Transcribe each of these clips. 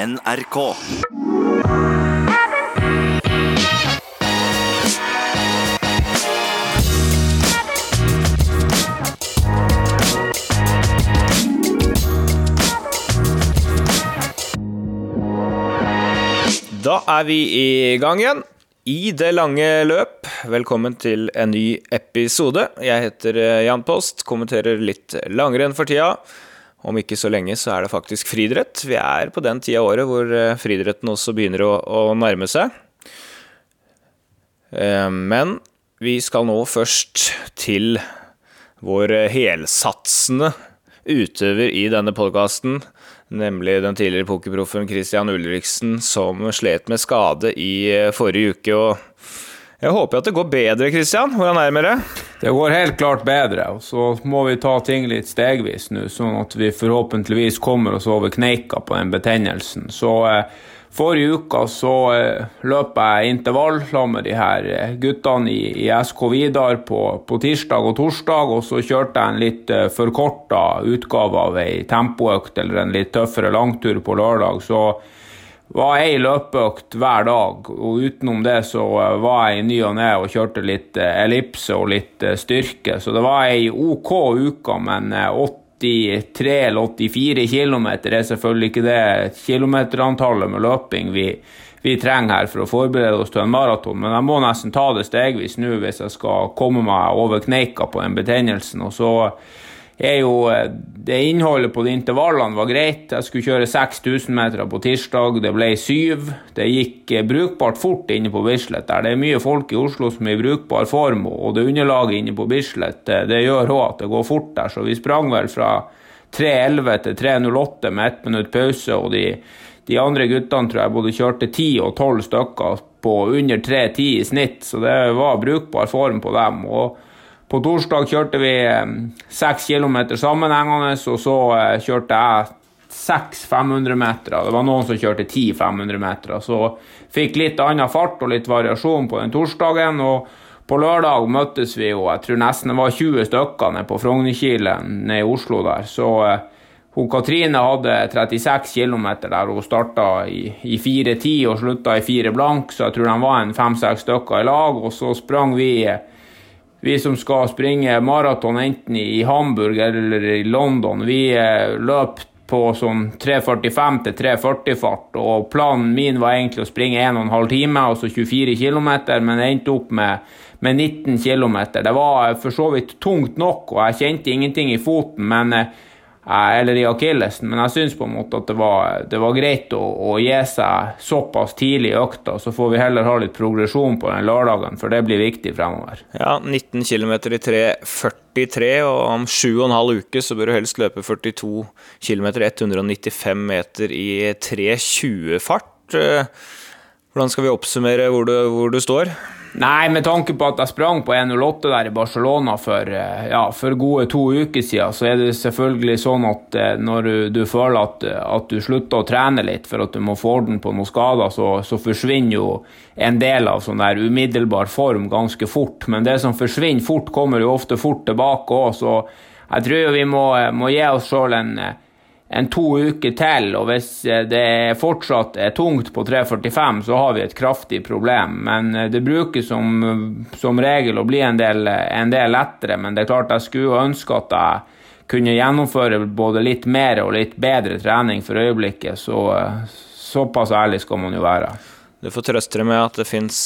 NRK. Da er vi i gang igjen. I det lange løp, velkommen til en ny episode. Jeg heter eh, Jan Post, kommenterer litt langrenn for tida. Om ikke så lenge så er det faktisk friidrett. Vi er på den tida av året hvor eh, friidretten også begynner å, å nærme seg. Eh, Men vi skal nå først til vår helsatsende utøver i denne podkasten, nemlig den tidligere pokerproffen Christian Ulriksen, som slet med skade i eh, forrige uke. og Jeg håper at det går bedre, Christian. Hvordan er det med det? Det går helt klart bedre, og så må vi ta ting litt stegvis nå, sånn at vi forhåpentligvis kommer oss over kneika på den betennelsen. Så eh, forrige uka så eh, løp jeg intervall sammen med de her eh, guttene i, i SK Vidar på, på tirsdag og torsdag, og så kjørte jeg en litt eh, forkorta utgave av ei tempoøkt eller en litt tøffere langtur på lørdag. så var ei løpeøkt hver dag, og utenom det så eh, var jeg i ny og ne og kjørte litt eh, ellipse og litt eh, styrke. Så det var ei OK uke, men eh, 83 eller 84 km er selvfølgelig ikke det kilometerantallet med løping vi, vi trenger her for å forberede oss til en maraton. Men jeg må nesten ta det stegvis nå hvis jeg skal komme meg over kneika på den betennelsen. og så er jo eh, Det innholdet på de intervallene var greit. Jeg skulle kjøre 6000 meter på tirsdag, det ble syv. Det gikk eh, brukbart fort inne på Bislett. der. Det er mye folk i Oslo som er i brukbar form, og det underlaget inne på Bislett det, det gjør òg at det går fort der. Så vi sprang vel fra 3.11 til 3.08 med ett minutt pause, og de, de andre guttene tror jeg både kjørte 10 og 12 stykker på under 3.10 i snitt, så det var brukbar form på dem. og på torsdag kjørte vi seks kilometer sammenhengende, og så eh, kjørte jeg seks 500-metere. Det var noen som kjørte ti 500-metere. Så fikk litt annen fart og litt variasjon på den torsdagen. og på lørdag møttes vi jo, jeg tror nesten det var 20 stykker nede på Frognerkilen nede i Oslo der. Så eh, hun Katrine hadde 36 km der hun starta i, i 4.10 og slutta i 4 blank, så jeg tror de var en fem-seks stykker i lag. Og så sprang vi vi som skal springe maraton enten i Hamburg eller i London, vi eh, løp på sånn 3.45 til 3.40-fart, og planen min var egentlig å springe 1 12 time, altså 24 km, men jeg endte opp med, med 19 km. Det var for så vidt tungt nok, og jeg kjente ingenting i foten, men eh, eller i akillesen, men jeg syns på en måte at det var, det var greit å, å, gi seg såpass tidlig i økta. Så får vi heller ha litt progresjon på den lørdagen, for det blir viktig fremover. Ja, 19 km i 3.43, og om 7,5 uker så bør du helst løpe 42 km 195 meter i 3.20-fart. Hvordan skal vi oppsummere hvor du, hvor du står? Nei, med tanke på at jeg sprang på 1,08 der i Barcelona for, ja, for, gode to uker siden, så er det selvfølgelig sånn at når du, føler at, at, du slutter å trene litt for at du må få orden på noen skader, så, så forsvinner jo en del av sånn der umiddelbar form ganske fort. Men det som forsvinner fort, kommer jo ofte fort tilbake òg, så jeg tror vi må, må gi oss sjøl en en to uker til, og hvis det fortsatt er tungt på 3.45, så har vi et kraftig problem. Men det bruker som, som regel å bli en del, en del, lettere. Men det er klart jeg skulle ønske at jeg kunne gjennomføre både litt mer og litt bedre trening for øyeblikket. Så såpass ærlig skal man jo være. Du får trøste deg med at det fins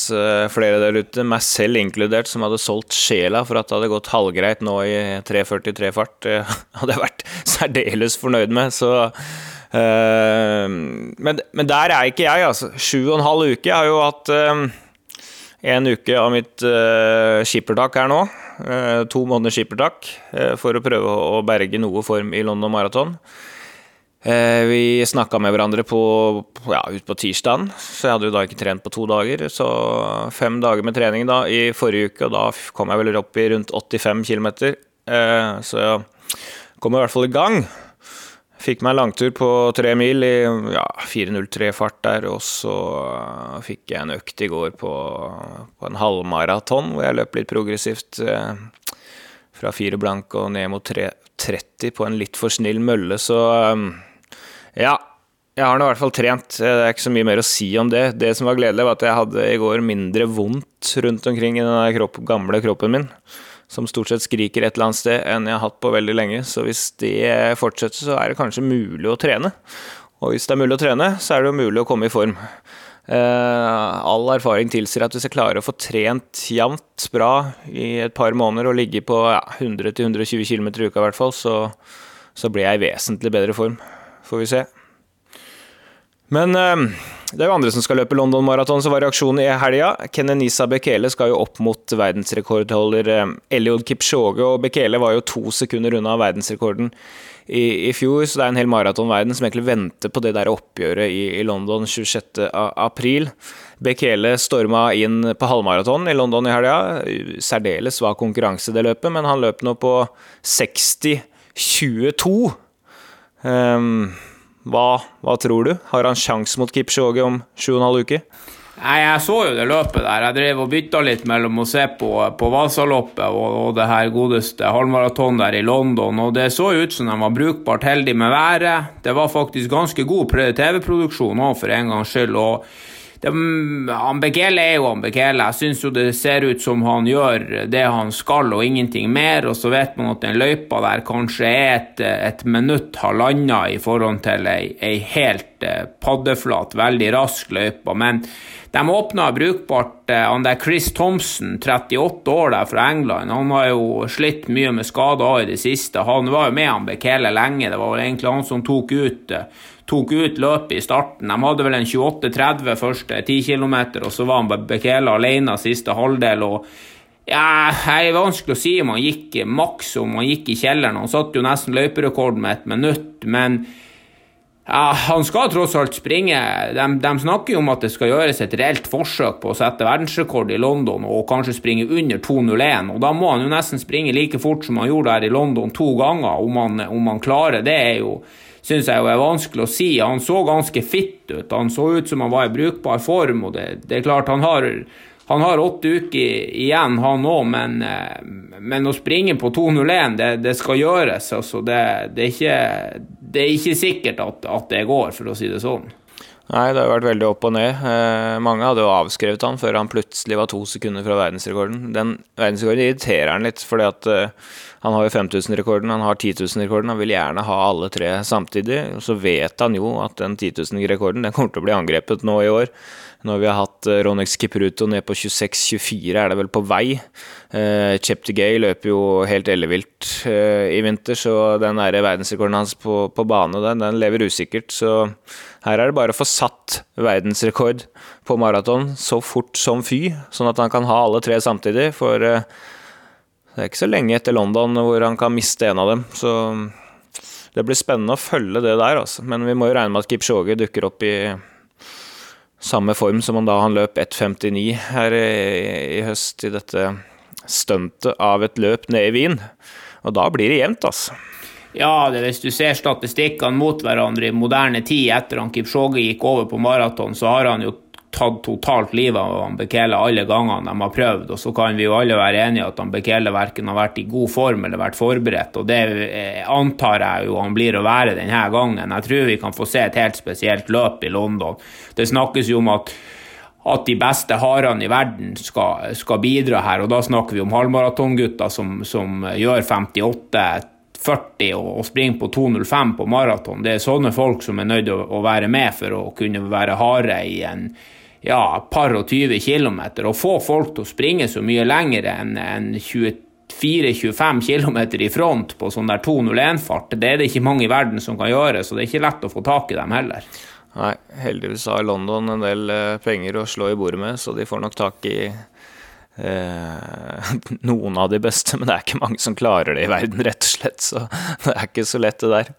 flere der ute, meg selv inkludert, som hadde solgt sjela for at det hadde gått halvgreit nå i 3.43-fart. Det hadde jeg vært særdeles fornøyd med, så uh, men, men, der er ikke jeg, altså. Sju og en halv uke. Jeg har jo hatt uh, en uke av mitt uh, skippertak her nå. to måneder skippertak for å prøve å berge noe form i London Marathon. Vi snakka med hverandre på, ja, ut på tirsdagen, så jeg hadde jo da ikke trent på to dager. Så fem dager med trening da i forrige uke, og da kom jeg vel opp i rundt 85 km. Så jeg kom i hvert fall i gang. Fikk meg en langtur på tre mil i ja, 4.03-fart der, og så fikk jeg en økt i går på, på en halvmaraton hvor jeg løp litt progressivt fra fire blank og ned mot 3.30 på en litt for snill mølle, så ja, Jeg har nå i hvert fall trent. Det er ikke så mye mer å si om det. Det som var gledelig, var at jeg hadde i går mindre vondt rundt omkring i den kropp, gamle kroppen min, som stort sett skriker et eller annet sted, enn jeg har hatt på veldig lenge. Så hvis det fortsetter, så er det kanskje mulig å trene. Og hvis det er mulig å trene, så er det jo mulig å komme i form. Uh, all erfaring tilsier at hvis jeg klarer å få trent jevnt bra i et par måneder og ligge på ja, 100-120 km i uka hvert fall, så, så blir jeg i vesentlig bedre form. Får vi se. Men uh, det er jo andre som skal løpe London Marathon, så var reaksjonen i helga. Kenenisa Bekele skal jo opp mot verdensrekordholder Eliod Eliud Kipchoge, og Bekele var jo to sekunder unna verdensrekorden i, i, fjor, så det er en hel maratonverden som egentlig venter på det der oppgjøret i, i London 26. april. Bekele storma inn på halvmaraton i London i helga. Særdeles svak konkurranse det løpet, men han løp nå på 60-22. Ehm, hva, hva, tror du? Har han sjanse mot Kipchoge om sju og en halv uke? Nei, Jeg så jo det løpet der. Jeg drev og bytta litt mellom å se på, på Vasaloppet og, og, det her godeste halvmaraton der i London, og det så ut som de var brukbart heldige med været. Det var faktisk ganske god TV-produksjon òg, for en gangs skyld. og det, han Bekele er jo Ambekele, Jeg syns jo det ser ut som han gjør det han skal og ingenting mer, og så vet man at den løypa der kanskje er et, et minutt halvannet, i forhold til ei, ei helt eh, paddeflat, veldig rask løype. Men de åpna brukbart eh, han der Chris Thompson, 38 år der fra England. Han har jo slitt mye med skader i det siste. Han var jo med Ambekele lenge. Det var vel egentlig han som tok ut, eh, tok ut løpet i starten. De hadde vel en 28-30 første 10 km, og så var han Bekele alene siste halvdel. og ja, det er vanskelig å si om han gikk maks, om han gikk i kjelleren. Han satte jo nesten løyperekord med et minutt, men ja, Han skal tross alt springe. De, de, snakker jo om at det skal gjøres et reelt forsøk på å sette verdensrekord i London og kanskje springe under 2.01. og Da må han jo nesten springe like fort som han gjorde der i London to ganger. Om han, om han klarer det, er jo syns jeg jo er vanskelig å si. Han så ganske fitt ut. Han så ut som han var i brukbar form. og det, det er klart han har han har åtte uker igjen, han òg, men, eh, men, å springe på 2.01, det, det, skal gjøres. Altså, det, det, er ikke, det, er ikke, sikkert at, at, det går, for å si det sånn. Nei, det har vært veldig opp og ned. Eh, mange hadde jo avskrevet han før han plutselig var to sekunder fra verdensrekorden. Den verdensrekorden irriterer han litt, fordi at eh, han har jo 5000-rekorden, han har 10 000-rekorden. Han vil gjerne ha alle tre samtidig. Så vet han jo at den 10 000-rekorden kommer til å bli angrepet nå i år. Når vi har hatt uh, Ronex Kipruto ned på 26-24, er det vel på vei. Uh, Cheptegei løper jo helt ellevilt eh, i vinter, så den der verdensrekorden hans på, på bane den, den lever usikkert. Så her er det bare å få satt verdensrekord på maraton så fort som fy, sånn at han kan ha alle tre samtidig. For uh, det er ikke så lenge etter London hvor han kan miste en av dem. Så det blir spennende å følge det der, altså. Men vi må jo regne med at Kipchoge dukker opp i samme form som han da han løp 1,59 her i, høst i dette stuntet av et løp ned i Wien. Og da blir det jevnt, altså. Ja, det, hvis du ser statistikkene mot hverandre i moderne tid etter han Kipchoge gikk over på maraton, så har han jo tatt totalt livet av Bekele alle gangene de har prøvd. Og så kan vi jo alle være enige at Bekele verken har vært i god form eller vært forberedt. Og det eh, antar jeg jo han blir å være denne gangen. Jeg tror vi kan få se et helt spesielt løp i London. Det snakkes jo om at at de beste harene i verden skal, skal, bidra her. Og da snakker vi om halvmaratongutta som, som gjør 58 40 og, og springe på 2.05 på maraton. Det er sånne folk som er nødt til å, å, være med for å kunne være harde i en, ja, par og 20 km. Å få folk til å springe så mye lenger enn en 24-25 km i front på sånn der 2.01-fart, det er det ikke mange i verden som kan gjøre, så det er ikke lett å få tak i dem heller. Nei, heldigvis har London en del eh, penger å slå i bordet med, så de får nok tak i noen av de beste, men det er ikke mange som klarer det i verden, rett og slett. Så det er ikke så lett, det der.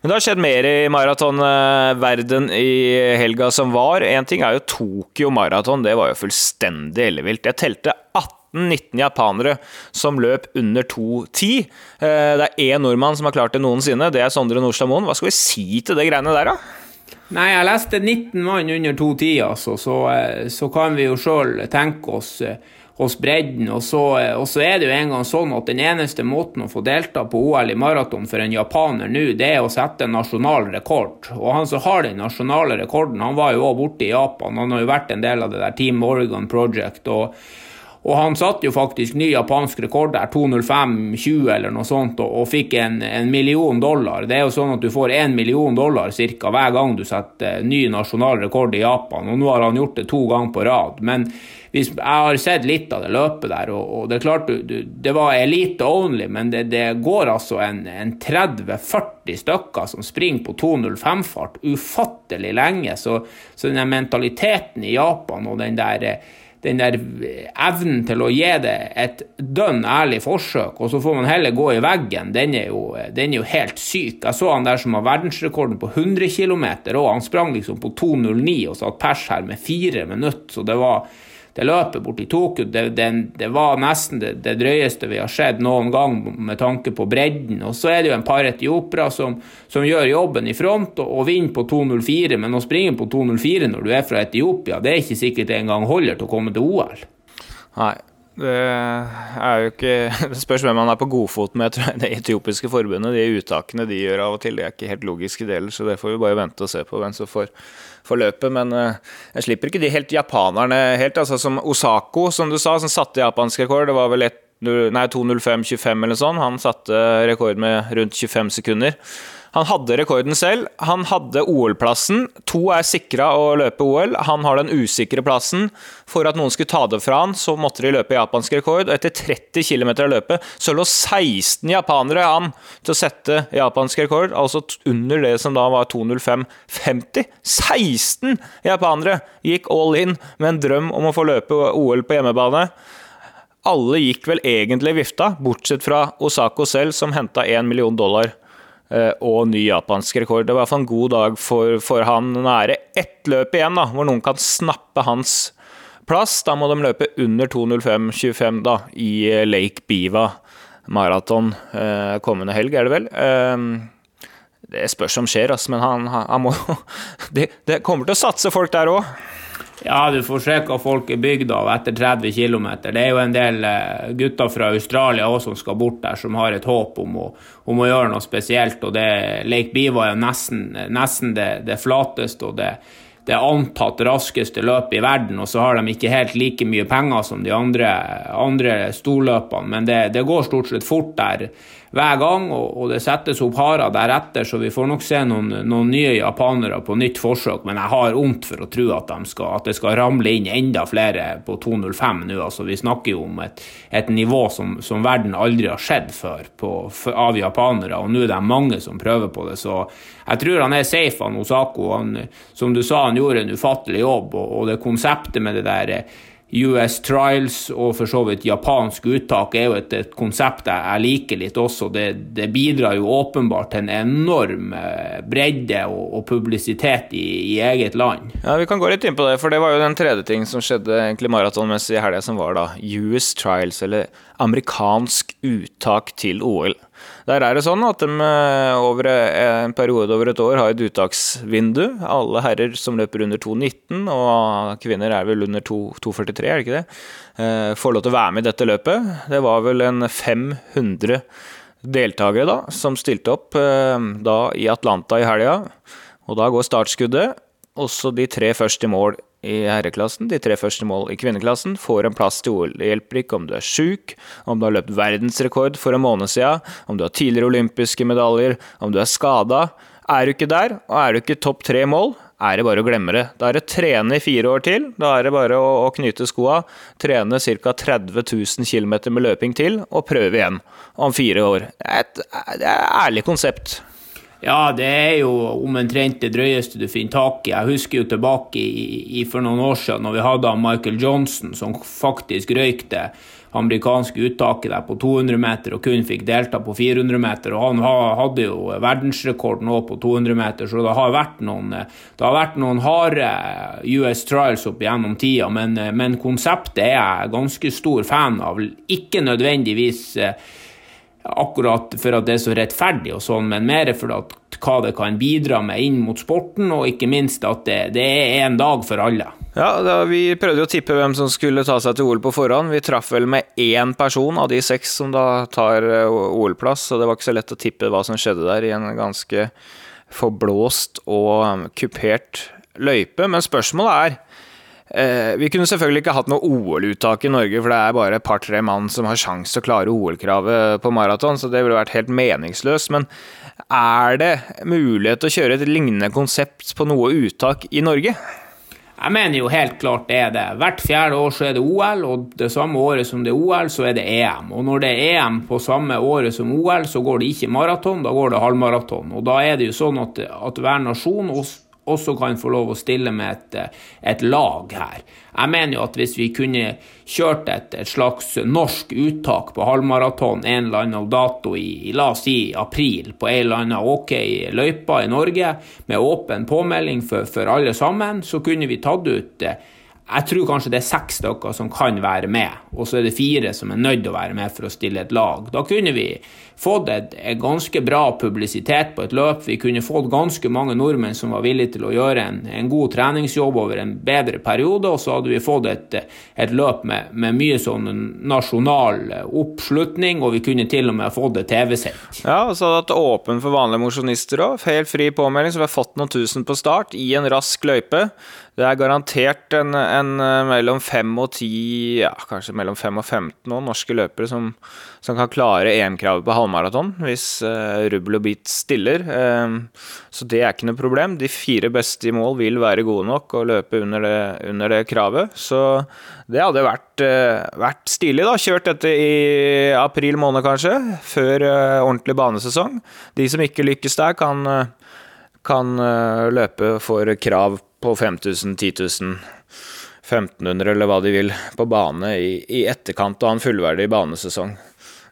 Men det har skjedd mer i maratonverden i helga som var. Én ting er jo Tokyo Maraton, det var jo fullstendig ellevilt. Jeg telte 18-19 japanere som løp under 2,10. Eh, det er én nordmann som har klart det noensinne, det er Sondre Nordstad. Hva skal vi si til det greiene der, da? Nei, jeg leste 19 mann under 2,10, altså, så, eh, så kan vi jo sjøl tenke oss eh, hos bredden. Og så, og så, er det jo en gang sånn at den eneste måten å få delta på OL i maraton for en japaner nå, det er å sette en nasjonal rekord. Og han som har den nasjonale rekorden, han var jo òg borte i Japan. Han har jo vært en del av det der Team Oregon Project. og og han satte jo faktisk ny japansk rekord der, 2.05,20 eller noe sånt, og, og fikk en, en, million dollar. Det er jo sånn at du får én million dollar cirka hver gang du setter ny nasjonal rekord i Japan, og nå har han gjort det to ganger på rad. Men hvis, jeg har sett litt av det løpet der, og, og det er klart du, du, det var elite only, men det, det går altså en, en 30-40 stykker som springer på 2.05-fart ufattelig lenge. Så, så den mentaliteten i Japan og den der den der evnen til å gi det et dønn ærlig forsøk, og så får man heller gå i veggen, den er jo, den er jo helt syk. Jeg så han der som har verdensrekorden på 100 km, og han sprang liksom på 2,09 og satt pers her med fire minutter, så det var det løpet borti Tokyo, det, det, det var nesten det, det, drøyeste vi har sett noen gang med tanke på bredden. Og så er det jo en par etiopere som, som, gjør jobben i front og, og vinner på 2.04, men å springe på 2.04 når du er fra Etiopia, det er ikke sikkert det engang holder til å komme til OL. Nei, det er jo ikke Det spørs hvem man er på godfot med. Det etiopiske forbundet, de uttakene de gjør av og til, det er ikke helt logiske deler, så det får vi bare vente og se på hvem som får forløpet. Men uh, jeg slipper ikke de helt japanerne helt. altså Som Osako, som du sa, som satte japansk rekord. Det var vel 2.05,25 eller sånn. Han satte rekord med rundt 25 sekunder. Han hadde rekorden selv. Han hadde OL-plassen. To er sikra å løpe OL. Han har den usikre plassen. For at noen skulle ta det fra han, så måtte de løpe japansk rekord. Og etter 30 km av løpet så lå 16 japanere an til å sette japansk rekord, altså under det som da var 2.05,50. 16 japanere gikk all in med en drøm om å få løpe OL på hjemmebane. Alle gikk vel egentlig vifta, bortsett fra Osako selv, som henta 1 million dollar og ny japansk rekord. Det var i hvert fall en god dag for, for han. Nå er det ett løp igjen da, hvor noen kan snappe hans plass. Da må de løpe under 2.05,25 da, i eh, Lake Biva maraton eh, kommende helg, er det vel. Eh, det spørs om skjer, altså, men han, han må det, det kommer til å satse folk der òg. Ja, du får se hva folk er bygd av etter 30 km. Det er jo en del eh, gutter fra Australia også som skal bort der, som har et håp om å, om å gjøre noe spesielt. og det, Lake Biva er jo nesten, nesten det, det, flateste og det, det antatt raskeste løpet i verden. Og så har de ikke helt like mye penger som de andre, andre storløpene, men det, går stort sett fort der hver gang, og, det settes opp harer deretter, så vi får nok se noen, noen, nye japanere på nytt forsøk. Men jeg har vondt for å tro at, de skal, at, det skal ramle inn enda flere på 2.05 nå. Altså, vi snakker jo om et, et nivå som, som, verden aldri har sett før på, for, av japanere, og nå er det mange som prøver på det. Så jeg tror han er safe, han Osako. Han, som du sa, han gjorde en ufattelig jobb, og, og det konseptet med det der US Trials og for så vidt japansk uttak er jo et, et konsept jeg liker litt også. Det, det, bidrar jo åpenbart til en enorm eh, bredde og, og publisitet i, i, eget land. Ja, Vi kan gå litt inn på det, for det var jo den tredje ting som skjedde egentlig maratonmessig i helga, som var da US Trials, eller amerikansk uttak til OL. Der er det sånn at de eh, over en periode over et år har et uttaksvindu. Alle herrer som løper under 2,19, og kvinner er vel under 2,43, er det ikke det? Eh, får lov til å være med i dette løpet. Det var vel en 500 deltakere da, som stilte opp eh, da i Atlanta i helga. Og da går startskuddet. Også de tre første i mål i herreklassen, de tre første mål i kvinneklassen, får en plass til OL. Det hjelper ikke om du er sjuk, om du har løpt verdensrekord for en måned siden, om du har tidligere olympiske medaljer, om du er skada. Er du ikke der, og er du ikke topp tre mål, er det bare å glemme det. Da er det trene i fire år til. Da er det bare å, å knyte skoa, trene ca. 30 000 km med løping til, og prøve igjen om fire år. Det et, det er et ærlig konsept. Ja, det er jo omtrent det drøyeste du finner tak i. Jeg husker jo tilbake i, i for noen år siden når vi hadde Michael Johnson som faktisk røyk det amerikanske uttaket der på 200 meter og kun fikk delta på 400 meter. og Han hadde jo verdensrekord nå på 200 meter, så det har vært noen, har vært noen harde US trials opp gjennom tida. Men, men konseptet er jeg ganske stor fan av. Ikke nødvendigvis eh, akkurat for at det er så rettferdig og sånn, men mer for at hva det kan bidra med inn mot sporten, og ikke minst at det, det er en dag for alle. Ja, da, Vi prøvde å tippe hvem som skulle ta seg til OL på forhånd. Vi traff vel med én person av de seks som da tar eh, OL-plass, så det var ikke så lett å tippe hva som skjedde der i en ganske forblåst og um, kupert løype. Men spørsmålet er eh, Vi kunne selvfølgelig ikke hatt noe OL-uttak i Norge, for det er bare et par-tre mann som har sjanse til å klare OL-kravet på maraton, så det ville vært helt meningsløst. Men er det mulighet til å kjøre et lignende konsept på noe uttak i Norge? Jeg mener jo helt klart det er det. Hvert fjerde år så er det OL, og det samme året som det er OL, så er det EM. Og når det er EM på samme året som OL, så går det ikke maraton, da går det halvmaraton. Og da er det jo sånn at, at hver nasjon også kan få lov å stille med et, et lag her. Jeg mener jo at hvis vi kunne kjørt et, et slags norsk uttak på halvmaraton en eller annen dato i, la oss si april på en eller annen ok løype i Norge, med åpen påmelding for, for alle sammen, så kunne vi tatt ut jeg tror kanskje det er seks stykker som kan være med, og så er det fire som er nødt til å være med for å stille et lag. Da kunne vi fått et, et ganske bra publisitet på et løp. Vi kunne fått ganske mange nordmenn som var villige til å gjøre en, en god treningsjobb over en bedre periode, og så hadde vi fått et, et løp med, med, mye sånn nasjonal oppslutning, og vi kunne til og med fått et TV-sendt. Ja, og så hadde det vært åpen for vanlige mosjonister òg. Helt fri påmelding, så vi har fått noen tusen på start i en rask løype. Det er garantert en, en mellom fem og ti, ja, kanskje mellom fem og 15 nå, norske løpere som, som kan klare EM-kravet på halvmaraton hvis uh, rubbel og bit stiller. Uh, så det er ikke noe problem. De fire beste i mål vil være gode nok å løpe under det, under det kravet. Så det hadde vært, uh, vært, stilig, da. Kjørt dette i april måned, kanskje, før uh, ordentlig banesesong. De som ikke lykkes der, kan, kan løpe for krav på 5000, 10 000, 1500 eller hva de vil på bane i, i etterkant av en fullverdig banesesong.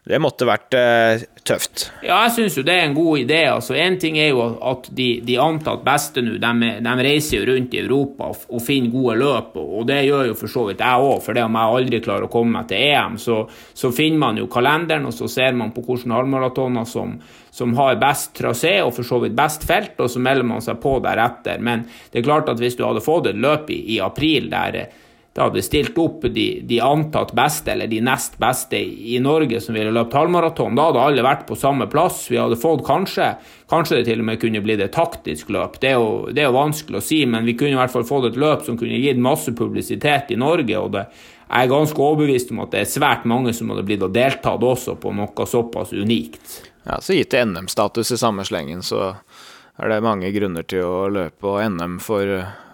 Det måtte vært uh, tøft. Ja, jeg syns jo det er en god idé. altså ting er jo at de, de antatt beste nå, de, de, reiser jo rundt i Europa og, og finner gode løp, og det gjør jo for så vidt jeg òg. For det om jeg aldri klarer å komme meg til EM, så, så, finner man jo kalenderen, og så ser man på hvilke halvmaratoner som, som har best trasé og for så vidt best felt, og så melder man seg på deretter. Men det er klart at hvis du hadde fått et løp i, i april der det hadde stilt opp de, de, antatt beste, eller de nest beste i Norge som ville løpt halvmaraton. Da hadde alle vært på samme plass. Vi hadde fått kanskje Kanskje det til og med kunne blitt et taktisk løp. Det er, jo, det er jo vanskelig å si, men vi kunne i hvert fall fått et løp som kunne gitt masse publisitet i Norge. og det, jeg er ganske overbevist om at det er svært mange som hadde blitt og deltatt også på noe såpass unikt. Ja, Så gitt det NM-status i samme slengen, så er det mange grunner til å løpe, og NM for,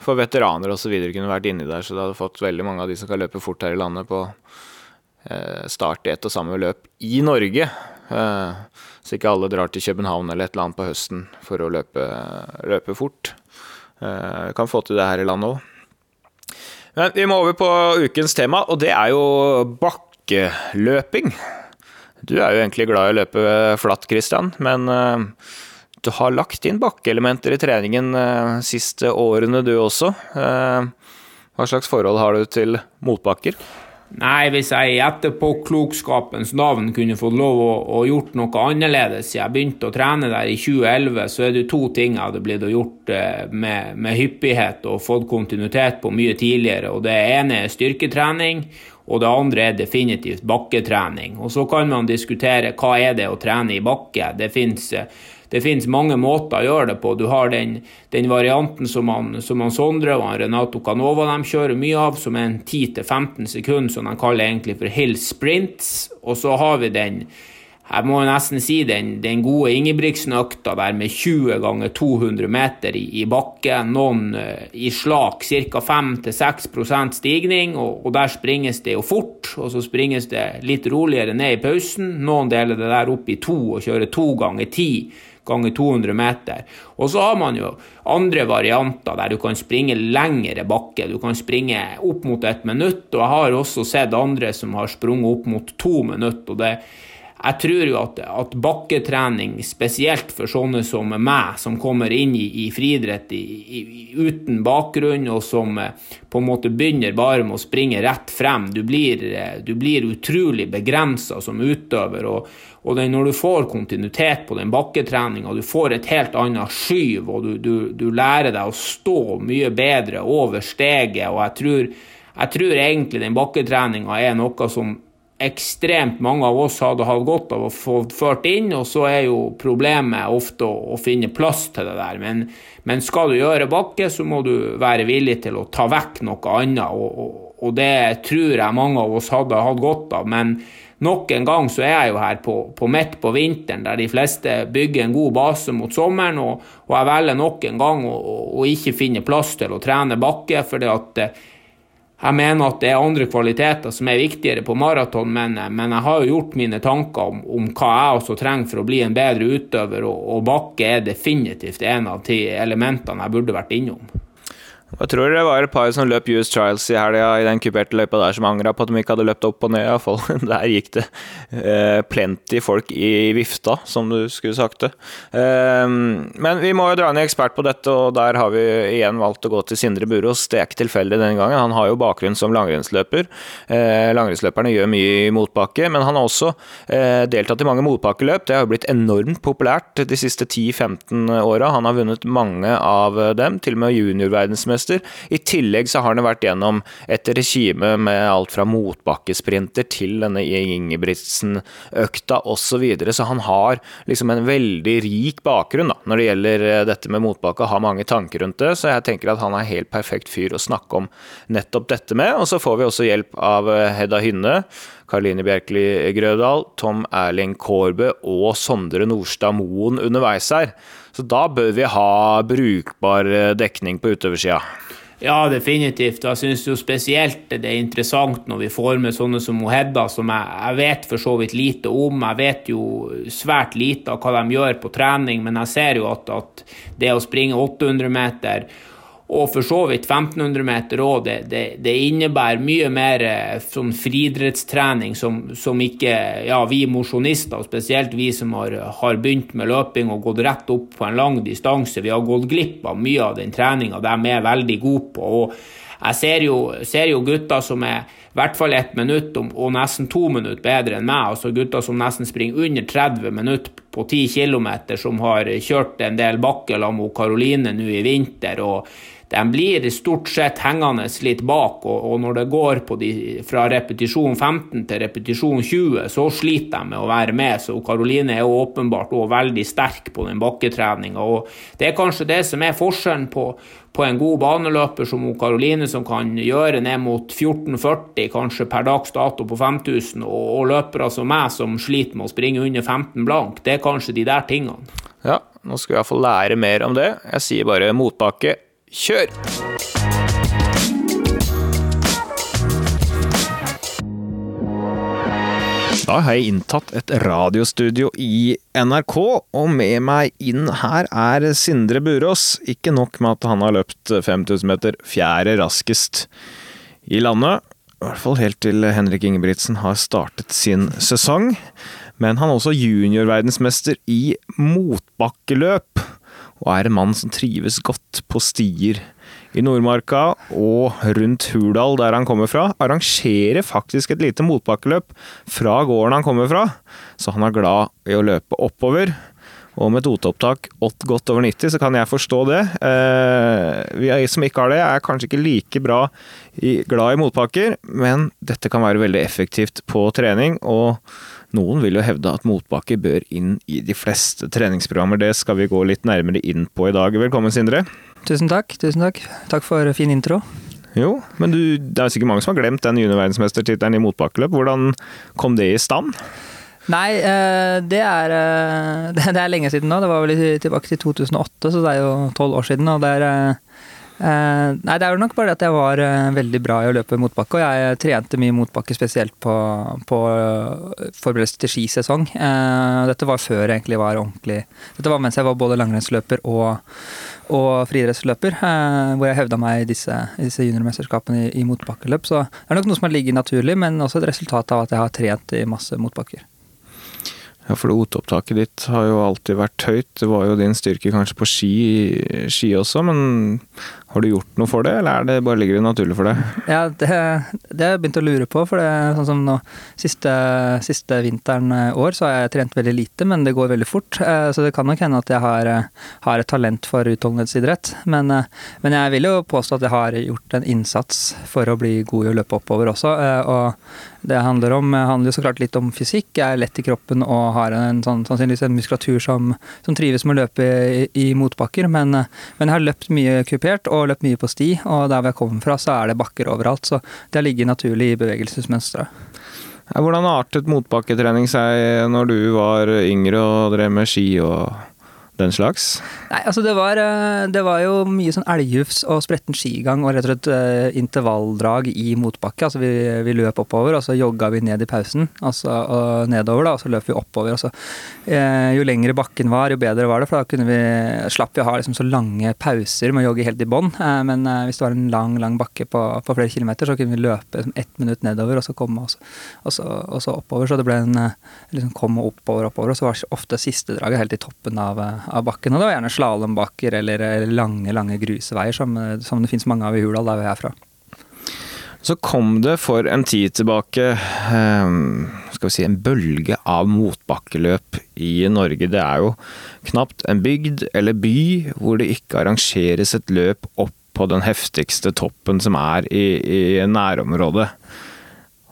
for veteraner osv. kunne vært inni der, så det hadde fått veldig mange av de som kan løpe fort her i landet, på eh, start i ett og samme løp i Norge. Eh, så ikke alle drar til København eller et eller annet på høsten for å løpe, løpe fort. Eh, kan få til det her i landet òg. Men vi må over på ukens tema, og det er jo bakkeløping. Du er jo egentlig glad i å løpe flatt, Christian, men du har lagt inn bakkeelementer i treningen de eh, siste årene, du også. Eh, hva slags forhold har du til motbakker? Nei, hvis jeg i etterpåklokskapens navn kunne fått lov å, å gjort noe annerledes siden Jeg begynte å trene der i 2011, så er det to ting jeg hadde blitt gjort eh, med, med hyppighet og fått kontinuitet på mye tidligere. og Det ene er styrketrening, og det andre er definitivt bakketrening. Og Så kan man diskutere hva er det å trene i bakke. Det fins det finnes mange måter å gjøre det på. Du har den, den varianten som han, som han Sondre og han Renato Canova de kjører mye av, som er en 10-15 sekunder, som de kaller egentlig for hill sprints. Og så har vi den jeg må nesten si den, den gode Ingebrigtsen-økta der med 20 ganger 200 meter i, i bakken. Noen uh, i slak, ca. 5-6% stigning, og, og, der springes det jo fort. Og så springes det litt roligere ned i pausen. Noen deler det der opp i to og kjører to ganger 10 ganger 200 meter. Og så har man jo andre varianter der du kan springe lengre bakke. Du kan springe opp mot et minutt, og jeg har også sett andre som har sprunget opp mot to minutter. og det jeg tror jo at, at, bakketrening, spesielt for sånne som meg, som kommer inn i, i friidrett uten bakgrunn, og som eh, på en måte begynner bare med å springe rett frem, du blir, eh, du blir utrolig begrensa som utøver. og, og det, Når du får kontinuitet på den bakketreninga, du får et helt annet skyv, og du, du, du lærer deg å stå mye bedre over steget. og jeg tror, jeg tror egentlig den bakketreninga er noe som ekstremt mange av oss hadde hatt godt av å få ført inn, og så er jo problemet ofte å, å finne plass til det der. Men, men, skal du gjøre bakke, så må du være villig til å ta vekk noe annet, og, og, og det tror jeg mange av oss hadde hatt godt av. Men nok en gang så er jeg jo her på, på midt på vinteren, der de fleste bygger en god base mot sommeren, og, og jeg velger nok en gang å, å ikke finne plass til å trene bakke, fordi at jeg mener at det er andre kvaliteter som er viktigere på maraton, men, men, jeg har jo gjort mine tanker om, om, hva jeg også trenger for å bli en bedre utøver, og, og bakke er definitivt en av de elementene jeg burde vært innom. Jeg tror det var et par som løp US Trials i helga i den kuperte løypa der som angra på at de ikke hadde løpt opp og ned. Iallfall. Der gikk det eh, plenty folk i vifta, som du skulle sagt det. Eh, men vi må jo dra ned ekspert på dette, og der har vi igjen valgt å gå til Sindre Burås. Det er ikke tilfeldig denne gangen. Han har jo bakgrunn som langrennsløper. Eh, langrennsløperne gjør mye i motbakke, men han har også eh, deltatt i mange motbakkeløp. Det har jo blitt enormt populært de siste 10-15 åra. Han har vunnet mange av dem, til og med juniorverdensmester verdensmester. I tillegg så har han vært gjennom et regime med alt fra motbakkesprinter til denne Ingebrigtsen-økta osv. Så, videre. så han har liksom en veldig rik bakgrunn da, når det gjelder eh, dette med motbakke, har mange tanker rundt det. Så jeg tenker at han er helt perfekt fyr å snakke om nettopp dette med. Og så får vi også hjelp av eh, Hedda Hynne. Karoline Bjerkeli Grøvdal, Tom Erling Kårbø og Sondre Nordstad Moen underveis her. Så da bør vi ha brukbar eh, dekning på utøversida. Ja, definitivt. Jeg syns spesielt det er interessant når vi får med sånne som Hedda, som jeg, jeg, vet for så vidt lite om. Jeg vet jo svært lite av hva de gjør på trening, men jeg ser jo at, at det å springe 800 meter og for så vidt 1500 meter òg. Det, det, det, innebærer mye mer eh, sånn friidrettstrening som, som, ikke ja, vi mosjonister, spesielt vi som har, har, begynt med løping og gått rett opp på en lang distanse, vi har gått glipp av mye av den treninga de er veldig gode på. og jeg ser jo, ser jo gutter som er i hvert fall ett minutt og nesten to minutter bedre enn meg. altså Gutter som nesten springer under 30 minutter på 10 km, som har kjørt en del bakker med Karoline nå i vinter. og de blir stort sett hengende litt bak, og, og når det går de, fra repetisjon 15 til repetisjon 20, så sliter de med å være med. Så Karoline er åpenbart også veldig sterk på den bakketreninga. Det er kanskje det som er forskjellen på, på en god baneløper som Karoline, som kan gjøre ned mot 14,40 kanskje per dags dato på 5000, og, og løpere som meg, som sliter med å springe under 15 blank. Det er kanskje de der tingene. Ja, nå skal vi iallfall lære mer om det. Jeg sier bare motbakke Kjør! Da har jeg inntatt et radiostudio i NRK, og med meg inn her er Sindre Burås. Ikke nok med at han har løpt 5000 meter fjerde raskest i landet, i hvert fall helt til Henrik Ingebrigtsen har startet sin sesong, men han er også juniorverdensmester i motbakkeløp og er en mann som trives godt på stier i Nordmarka og rundt Hurdal, der han kommer fra. Arrangerer faktisk et lite motbakkeløp fra gården han kommer fra, så han er glad i å løpe oppover. Og med et oteopptak godt over 90, så kan jeg forstå det. Eh, vi som ikke har det, er kanskje ikke like bra glad i motbakker, men dette kan være veldig effektivt på trening. og noen vil jo hevde at motbakke bør inn i de fleste treningsprogrammer. Det skal vi gå litt nærmere inn på i dag. Velkommen, Sindre. Tusen takk. tusen takk. Takk for fin intro. Jo, men du, det er sikkert mange som har glemt den juniorverdensmestertittelen i motbakkeløp. Hvordan kom det i stand? Nei, eh, det er, eh, det er lenge siden nå. Det var vel tilbake til 2008, så det er jo tolv år siden. og det er eh, Uh, nei, det er jo nok bare det at jeg var uh, veldig bra i å løpe motbakke. Og jeg trente mye motbakke spesielt på, på uh, til skisesong. dette var før jeg egentlig var ordentlig Dette var mens jeg var både langrennsløper og, og friidrettsløper. hvor jeg hevda meg i disse, disse juniormesterskapene i, i motbakkeløp. Så det er nok noe som har ligget naturlig, men også et resultat av at jeg har trent i masse motbakker. Ja, for OT-opptaket ditt har jo alltid vært høyt. Det var jo din styrke kanskje på ski, ski også, men har du gjort noe for det, eller er det bare ligger det naturlig for deg? Ja, det, har jeg begynt å lure på, for det sånn som nå siste, siste vinteren år, så har jeg trent veldig lite, men det går veldig fort. Eh, så det kan nok hende at jeg har, har et talent for utholdenhetsidrett. Men, eh, men, jeg vil jo påstå at jeg har gjort en innsats for å bli god i å løpe oppover også. Eh, og det handler om, handler så klart litt om fysikk. Jeg er lett i kroppen og har en sånn, sannsynligvis en muskulatur som, som trives med å løpe i, i motbakker. Men, men, jeg har løpt mye kupert og løpt mye på sti, og der hvor jeg kommer fra, så er det bakker overalt. Så det har ligget naturlig i bevegelsesmønsteret. Hvordan artet motbakketrening seg når du var yngre og drev med ski og den slags? Nei, altså det var, eh, det var jo mye sånn elghufs og spretten skigang og rett og slett uh, intervalldrag i motbakke. Altså vi, vi, løp oppover, og så jogga vi ned i pausen. Altså, og nedover, da, og så løp vi oppover. Altså, uh, jo lengre bakken var, jo bedre var det, for da kunne vi, slapp vi å ha liksom, så lange pauser med å jogge helt i bånn. Men hvis det var en lang, lang bakke på, på, flere kilometer, så kunne vi løpe liksom, ett minutt nedover, og så komme oss og så, og så oppover. Så det ble en liksom kom oppover, oppover, og så var ofte siste draget helt i toppen av av bakken. Og det var gjerne slalåmbakker eller, lange, lange grusveier, som, som det finnes mange av i Hurdal, der vi er fra. Så kom det for en tid tilbake ehm, skal vi si, en bølge av motbakkeløp i Norge. Det er jo knapt en bygd eller by hvor det ikke arrangeres et løp opp på den heftigste toppen som er i, i nærområdet.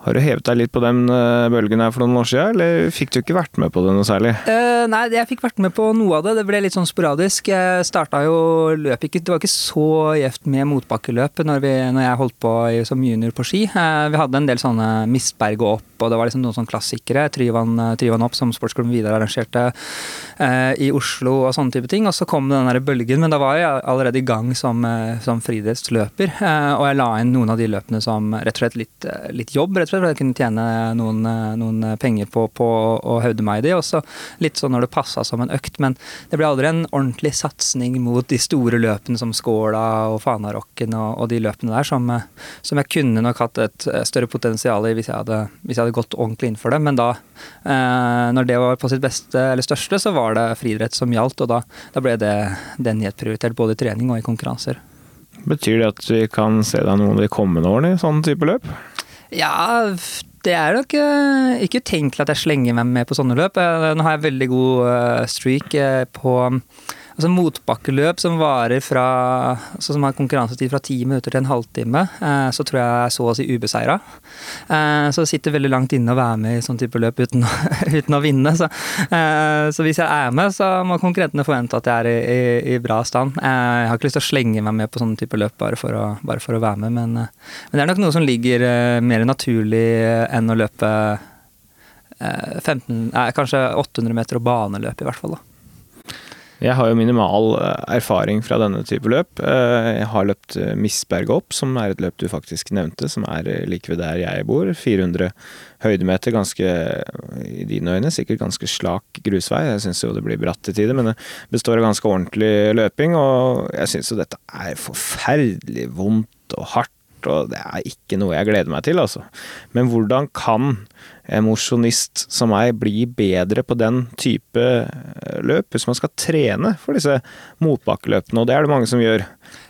Har du hevet deg litt på den eh, bølgen her for noen år siden, eller fikk du ikke vært med på det noe særlig? Uh, nei, jeg fikk vært med på noe av det. Det ble litt sånn sporadisk. Jeg starta jo løp ikke Det var ikke så gjevt med motbakkeløp når, vi, når jeg holdt på som junior på ski. Uh, vi hadde en del sånne Mistberg og opp, og det var liksom noen sånne klassikere. Tryvann, Tryvann opp, som sportsklubben Vidar arrangerte uh, i Oslo og sånne type ting. Og så kom den der bølgen, men da var jeg allerede i gang som, som friidrettsløper. og jeg la inn noen av de løpene som rett og slett litt, litt jobb. rett og slett for jeg kunne tjene noen, noen penger på, på, å høvde meg i det. Også litt sånn når det passa som en økt, men det ble aldri en ordentlig satsing mot de store løpene som Skåla og Fanarocken og, og, de løpene der, som, som, jeg kunne nok hatt et større potensial i hvis jeg hadde, hvis jeg hadde gått ordentlig inn for det. Men da, eh, når det var på sitt beste eller største, så var det friidrett som gjaldt, og da, da ble det, det nedprioritert både i trening og i konkurranser. Betyr det at vi kan se deg noen av de kommende årene i sånn type løp? Ja, det er nok uh, ikke tenkt at jeg slenger meg med på sånne løp. Uh, nå har jeg veldig god uh, streak på altså motbakkeløp som varer fra altså som har konkurransetid fra ti minutter til en halvtime, eh, så tror jeg jeg er så å si ubeseira. Eh, så det sitter veldig langt inne å være med i sånn type løp uten, uten å vinne. Så, eh, så, hvis jeg er med, så må konkurrentene forvente at jeg er i, i, i bra stand. Jeg har ikke lyst til å slenge meg med på sånne type løp bare for å, bare for å være med, men, men, det er nok noe som ligger mer naturlig enn å løpe 15, kanskje 800 meter og baneløp, i hvert fall. da. Jeg har jo minimal eh, erfaring fra denne type løp. Eh, jeg har løpt Misberget opp, som er et løp du faktisk nevnte, som er like ved der jeg bor. 400 høydemeter, ganske, i dine øyne, sikkert ganske slak grusvei. Jeg syns jo det blir bratt til tider, men det består av ganske ordentlig løping, og jeg syns jo dette er forferdelig vondt og hardt og det er ikke noe jeg gleder meg til, altså. Men hvordan kan mosjonist som meg bli bedre på den type eh, løp, hvis man skal trene for disse motbakkeløpene, og det er det mange som gjør.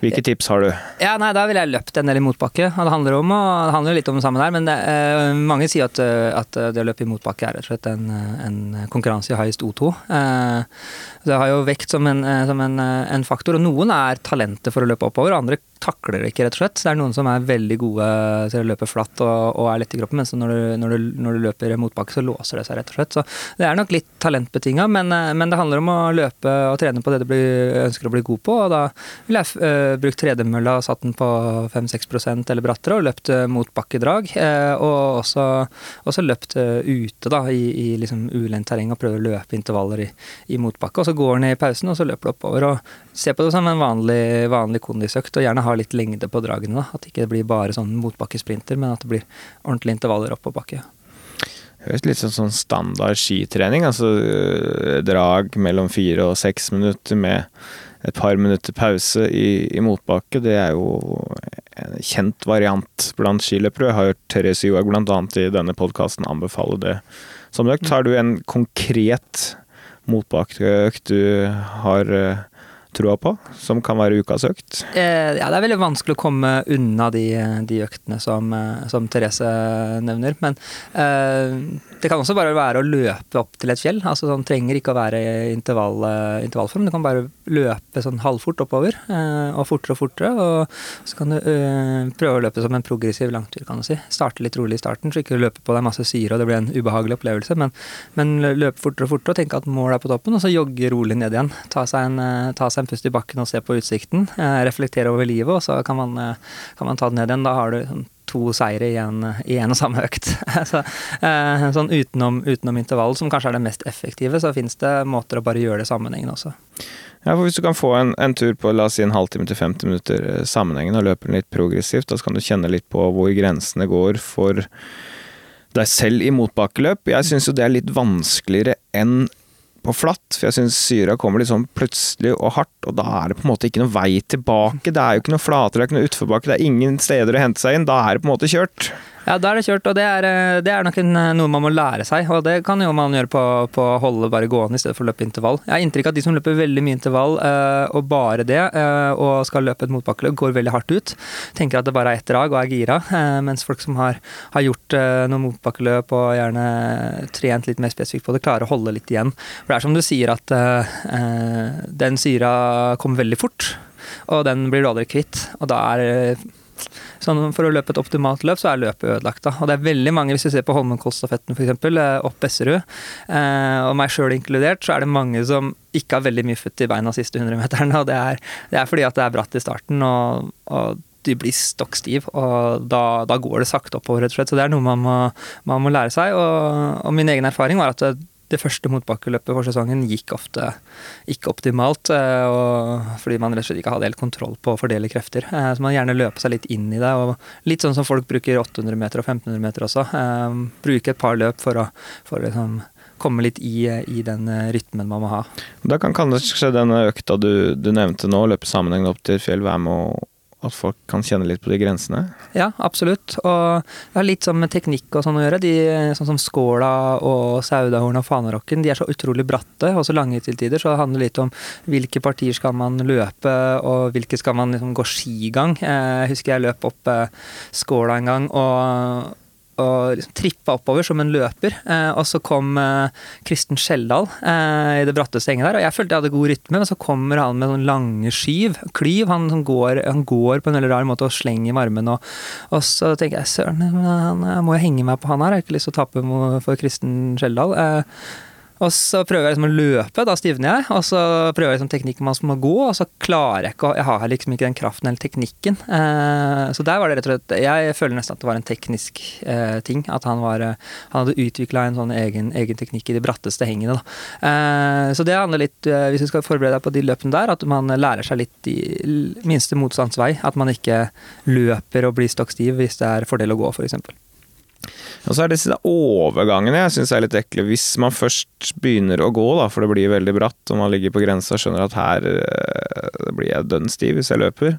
Hvilke tips har du? Ja, nei, Da ville jeg løpt en del i motbakke. Det handler, om, og det handler litt om det samme der, men det, eh, mange sier at, eh, at, det å løpe i motbakke er rett og slett en, en konkurranse i høyest O2. Eh, det har jo vekt som, en, som en, en, faktor, og noen er talentet for å løpe oppover, og andre takler det ikke, rett og slett. Det er noen som er veldig gode til å løpe flatt og, og er lette i kroppen, mens når du, når, du, når du, løper motbakke, så låser det seg, rett og slett. Så det er nok litt talentbetinga, men, men, det handler om å løpe og trene på det du ønsker å bli god på, og da vil jeg uh, brukt tredemølla og satt den på 5-6% eller brattere, og løpt uh, motbakkedrag. Uh, og også, også, løpt ute da, i, i liksom ulendt terreng og prøvd å løpe intervaller i, i, motbakke. Og så går den i pausen, og så løper du oppover. og Se på det som en vanlig, vanlig kondisøkt, og gjerne ha litt lengde på dragene. da, At det ikke blir bare sånn motbakkesprinter, men at det blir ordentlige intervaller opp på bakke. Høres litt sånn standard skitrening. Altså drag mellom fire og seks minutter med et par minutter pause i, i motbakke, det er jo en kjent variant blant skiløpere. Jeg har hørt Therese Johaug bl.a. i denne podkasten anbefale det som økt. Har du en konkret motbakkeøkt du har troa på, som kan være ukas økt? Eh, ja, det er veldig vanskelig å komme unna de, de øktene som, eh, som, Therese nevner. Men eh, det kan også bare være å løpe opp til et fjell. altså Sånn trenger ikke å være i intervall, eh, intervallform. Du kan bare løpe sånn halvfort oppover, eh, og fortere og fortere. Og så kan du eh, prøve å løpe som en progressiv langtur, kan du si. Starte litt rolig i starten, så ikke løpe på deg masse syre og det blir en ubehagelig opplevelse. Men, men løpe fortere og fortere og tenke at målet er på toppen, og så jogge rolig ned igjen. Ta seg en, ta seg en pust i bakken og se på utsikten. Eh, reflektere over livet, og så kan man, eh, kan man ta det ned igjen. Da har du sånn to seire i en, i en og samme økt. så, eh, sånn utenom, utenom intervall, som kanskje er det mest effektive, så fins det måter å bare gjøre det sammenhengende også. Ja, for Hvis du kan få en, en, tur på la oss si en halvtime til 50 minutter sammenhengende og løper den litt progressivt, da kan du kjenne litt på hvor grensene går for deg selv i motbakkeløp. Jeg syns jo det er litt vanskeligere enn på flatt, for jeg syns syra kommer litt sånn plutselig og hardt, og da er det på en måte ikke noe vei tilbake. Det er jo ikke noe flatere, det er ikke noe utforbakke, det er ingen steder å hente seg inn. Da er det på en måte kjørt. Ja, da er det kjørt, og det er, eh, det er nok en, eh, noe man må lære seg. Og det kan jo man gjøre på, på å holde bare gående i stedet for å løpe intervall. Jeg har inntrykk av at de som løper veldig mye intervall, øh, og bare det, øh, og skal løpe et motbakkeløp, går veldig hardt ut. Tenker at det bare er ett drag og er gira. Øh, mens folk som har, har gjort noe motbakkeløp og gjerne trent litt mer spesifikt på det, klarer å holde litt igjen. For det er som du sier at den syra kommer veldig fort, og den blir du aldri kvitt. Og da er Sånn, for å løpe et optimalt løp, så er løpet ødelagt. da. Og det er veldig mange, hvis vi ser på Holmenkollstafetten f.eks., eh, opp Besserud, eh, og meg sjøl inkludert, så er det mange som ikke har veldig mye futt i beina siste 100-meteren. Og det er, det er, fordi at det er bratt i starten, og, og de blir stokk stiv, og da, da, går det sakte oppover, rett og slett. Så det er noe man må, man må lære seg. Og, og, min egen erfaring var at det første motbakkeløpet for sesongen gikk ofte ikke optimalt. Eh, fordi man rett og slett ikke hadde helt kontroll på å fordele krefter. Eh, så man gjerne løper seg litt inn i det. og Litt sånn som folk bruker 800 meter og 1500 meter også. Eh, bruke et par løp for å, for liksom komme litt i, i, den rytmen man må ha. Da kan kanskje denne økta du, du nevnte nå, løpe sammenhengende opp til et fjell, være med å at folk kan kjenne litt på de grensene? Ja, absolutt. Og det har litt sånn med teknikk og sånn å gjøre. De, sånn som Skåla og Saudahorn og Fanarokken, de er så utrolig bratte og så lange til tider. Så det handler litt om hvilke partier skal man løpe, og hvilke skal man liksom gå skigang. Jeg husker jeg løp opp eh, Skåla en gang, og og liksom trippa oppover som en løper. Eh, og så kom eh, Kristen Skjeldal eh, i det bratte henget der, og jeg følte jeg hadde god rytme, men så kommer han med sånn lange skyv, klyv. Han, går, han går, på en veldig rar måte og slenger med armen, og, og så tenker jeg søren, må jeg henge meg på han her? Jeg har ikke lyst til å tape for Kristen Skjeldal. Eh, og så prøver jeg liksom å løpe, da stivner jeg. Og så prøver jeg liksom teknikken man må gå, og så klarer jeg ikke å Jeg har liksom ikke den kraften eller teknikken. Eh, så der var det rett og slett Jeg føler nesten at det var en teknisk eh, ting. At han var Han hadde utvikla en sånn egen, egen, teknikk i de bratteste hengene, da. Eh, så det handler litt, eh, hvis du skal forberede deg på de løpene der, at man lærer seg litt i minste motstands vei. At man ikke løper og blir stokk stiv hvis det er fordel å gå, f.eks. Og så er disse overgangene jeg syns er litt ekle. Hvis man først begynner å gå, da, for det blir veldig bratt, og man ligger på grensa og skjønner at her eh, blir jeg dønn stiv hvis jeg løper,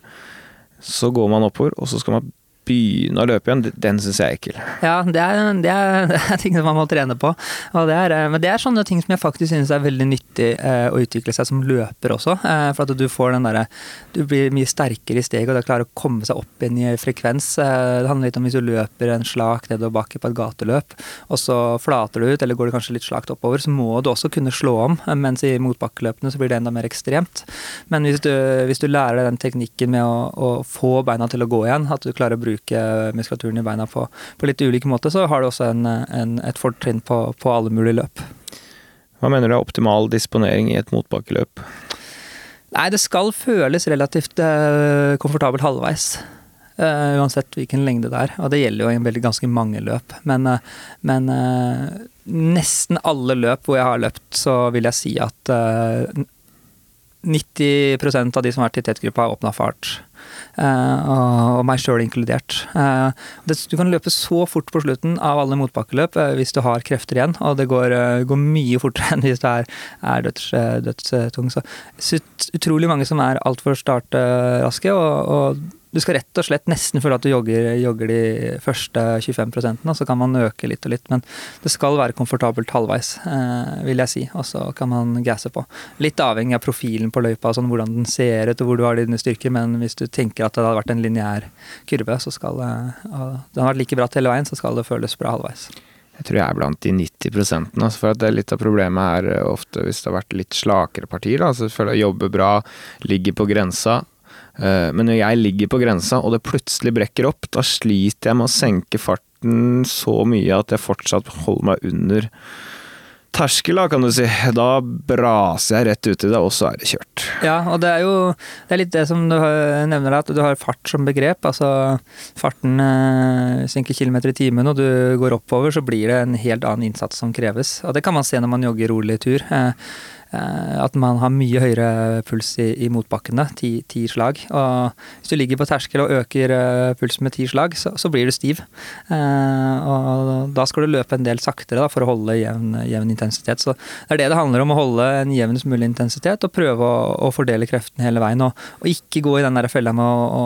så går man oppover, og så skal man begynne å løpe igjen, den syns jeg er ekkel. Ja, det er, det, er, det er, ting som man må trene på. Det er, eh, men det er sånne ting som jeg faktisk synes er veldig nyttig eh, å utvikle seg som løper også. Eh, for at du får den derre Du blir mye sterkere i steget, og du klarer å komme seg opp igjen i frekvens. Eh, det handler litt om hvis du løper en slak nedoverbakke på et gateløp, og så flater du ut, eller går du kanskje litt slakt oppover, så må du også kunne slå om. Eh, mens i motbakkeløpene så blir det enda mer ekstremt. Men hvis du, hvis du lærer deg den teknikken med å, å få beina til å gå igjen, at du klarer å bruke bruke muskulaturen i beina på, på litt ulike måter, så har du også en, en, et fortrinn på, på, alle mulige løp. Hva mener du er optimal disponering i et motbakkeløp? Nei, det skal føles relativt uh, komfortabelt halvveis. Uh, uansett hvilken lengde det er. Og det gjelder jo i ganske mange løp. Men, uh, men nesten alle løp hvor jeg har løpt, så vil jeg si at 90% av de som har vært i tetgruppa, har åpna fart. Uh, og meg sjøl inkludert. Uh, du kan løpe så fort på slutten av alle motbakkeløp uh, hvis du har krefter igjen, og det går, går mye fortere enn hvis du er, er døds, dødstung. Så utrolig mange som er altfor startraske, og, og du skal rett og slett nesten føle at du jogger, jogger de første 25 og så kan man øke litt og litt. Men det skal være komfortabelt halvveis, eh, vil jeg si. Og så kan man gasse på. Litt avhengig av profilen på løypa, sånn hvordan den ser ut og hvor du har dine styrker. Men hvis du tenker at det hadde vært en lineær kurve, så skal det, det har vært like bratt hele veien, så skal det føles bra halvveis. Jeg tror jeg er blant de 90 altså for at det er Litt av problemet er eh, ofte hvis det har vært litt slakere partier. Da, så føler jeg jobber bra, ligger på grensa. Eh, men når jeg ligger på grensa og det plutselig brekker opp, da sliter jeg med å senke farten så mye at jeg fortsatt holder meg under terskel, da, kan du si. Da braser jeg rett ut i det, og så er det kjørt. Ja, og det er jo det er litt det som du nevner, at du har fart som begrep. Altså farten eh, synker kilometer i timen, og du går oppover, så blir det en helt annen innsats som kreves. Og det kan man se når man jogger rolig tur. Eh, at man har mye høyere puls i, i motbakkene, ti, ti, slag. Og hvis du ligger på terskel og øker uh, pulsen med ti slag, så, så, blir du stiv. Eh, og da skal du løpe en del saktere da, for å holde jevn, jevn, intensitet. Så det er det det handler om, å holde en jevnest mulig intensitet og prøve å, å fordele kreftene hele veien. Og, og, ikke gå i den der fella med å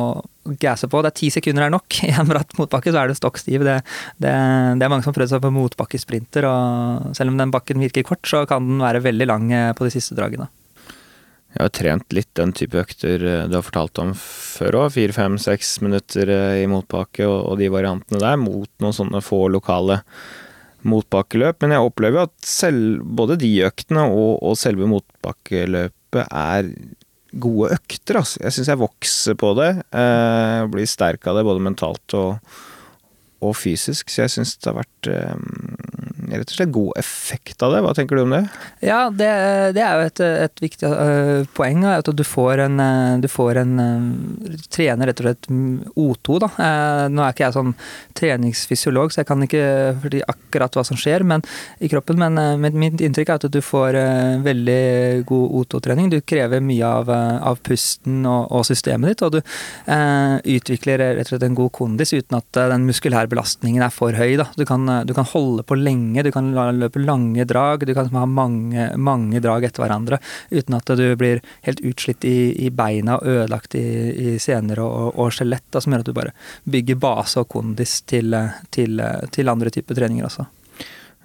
gasse på. Det er ti sekunder er nok. I en bratt motbakke så er du stokk stiv. Det, det, det, er mange som har prøvd seg på motbakkesprinter, og selv om den bakken virker kort, så kan den være veldig lang eh, på de siste dragene. Jeg har trent litt den type økter eh, du har fortalt om før òg. Fire, fem, seks minutter eh, i motbakke og, de variantene der, mot noen sånne få lokale motbakkeløp. Men jeg opplever at selv, både de øktene og, og selve motbakkeløpet er gode økter. Altså. Jeg syns jeg vokser på det. Eh, blir sterk av det både mentalt og, og fysisk, så jeg syns det har vært eh, rett og slett god effekt av det. Hva tenker du om det? Ja, det, det er jo et, et viktig uh, poeng. At du får en, uh, du får en uh, trener rett og slett O2, da. nå er ikke jeg sånn treningsfysiolog, så jeg kan ikke fordi akkurat hva som skjer men, i kroppen, men, men mitt inntrykk er at du får veldig god O2-trening. Du krever mye av, av pusten og, og, systemet ditt, og du utvikler rett og slett en god kondis uten at den muskulære belastningen er for høy. Da. Du, kan, du kan holde på lenge lenge, du kan løpe lange drag, du kan ha mange, mange drag etter hverandre uten at du blir helt utslitt i, i beina og ødelagt i, i sener og, og skjelett, som gjør at du bare bygger base og kondis til, til, til andre typer treninger også.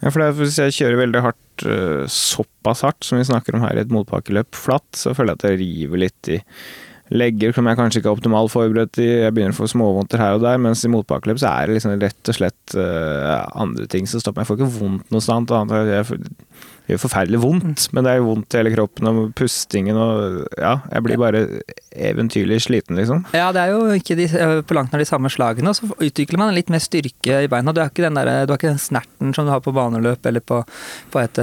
Ja, for er, Hvis jeg kjører veldig hardt, eh, såpass hardt som vi snakker om her i et motbakkeløp flatt, så føler jeg at jeg river litt i legger som jeg kanskje ikke er optimalt forberedt i. Jeg begynner å få småvondter her og der, mens i motbakkeløp så er det liksom rett og slett uh, andre ting som stopper meg. Jeg får ikke vondt noe annet. Jeg, det gjør forferdelig vondt, men det er jo vondt i hele kroppen og pustingen og Ja, jeg blir bare eventyrlig sliten, liksom. Ja, det er jo ikke de, på langt nær de samme slagene, og så utvikler man litt mer styrke i beina. Du har ikke den, der, du har ikke den snerten som du har på baneløp eller på, på, et,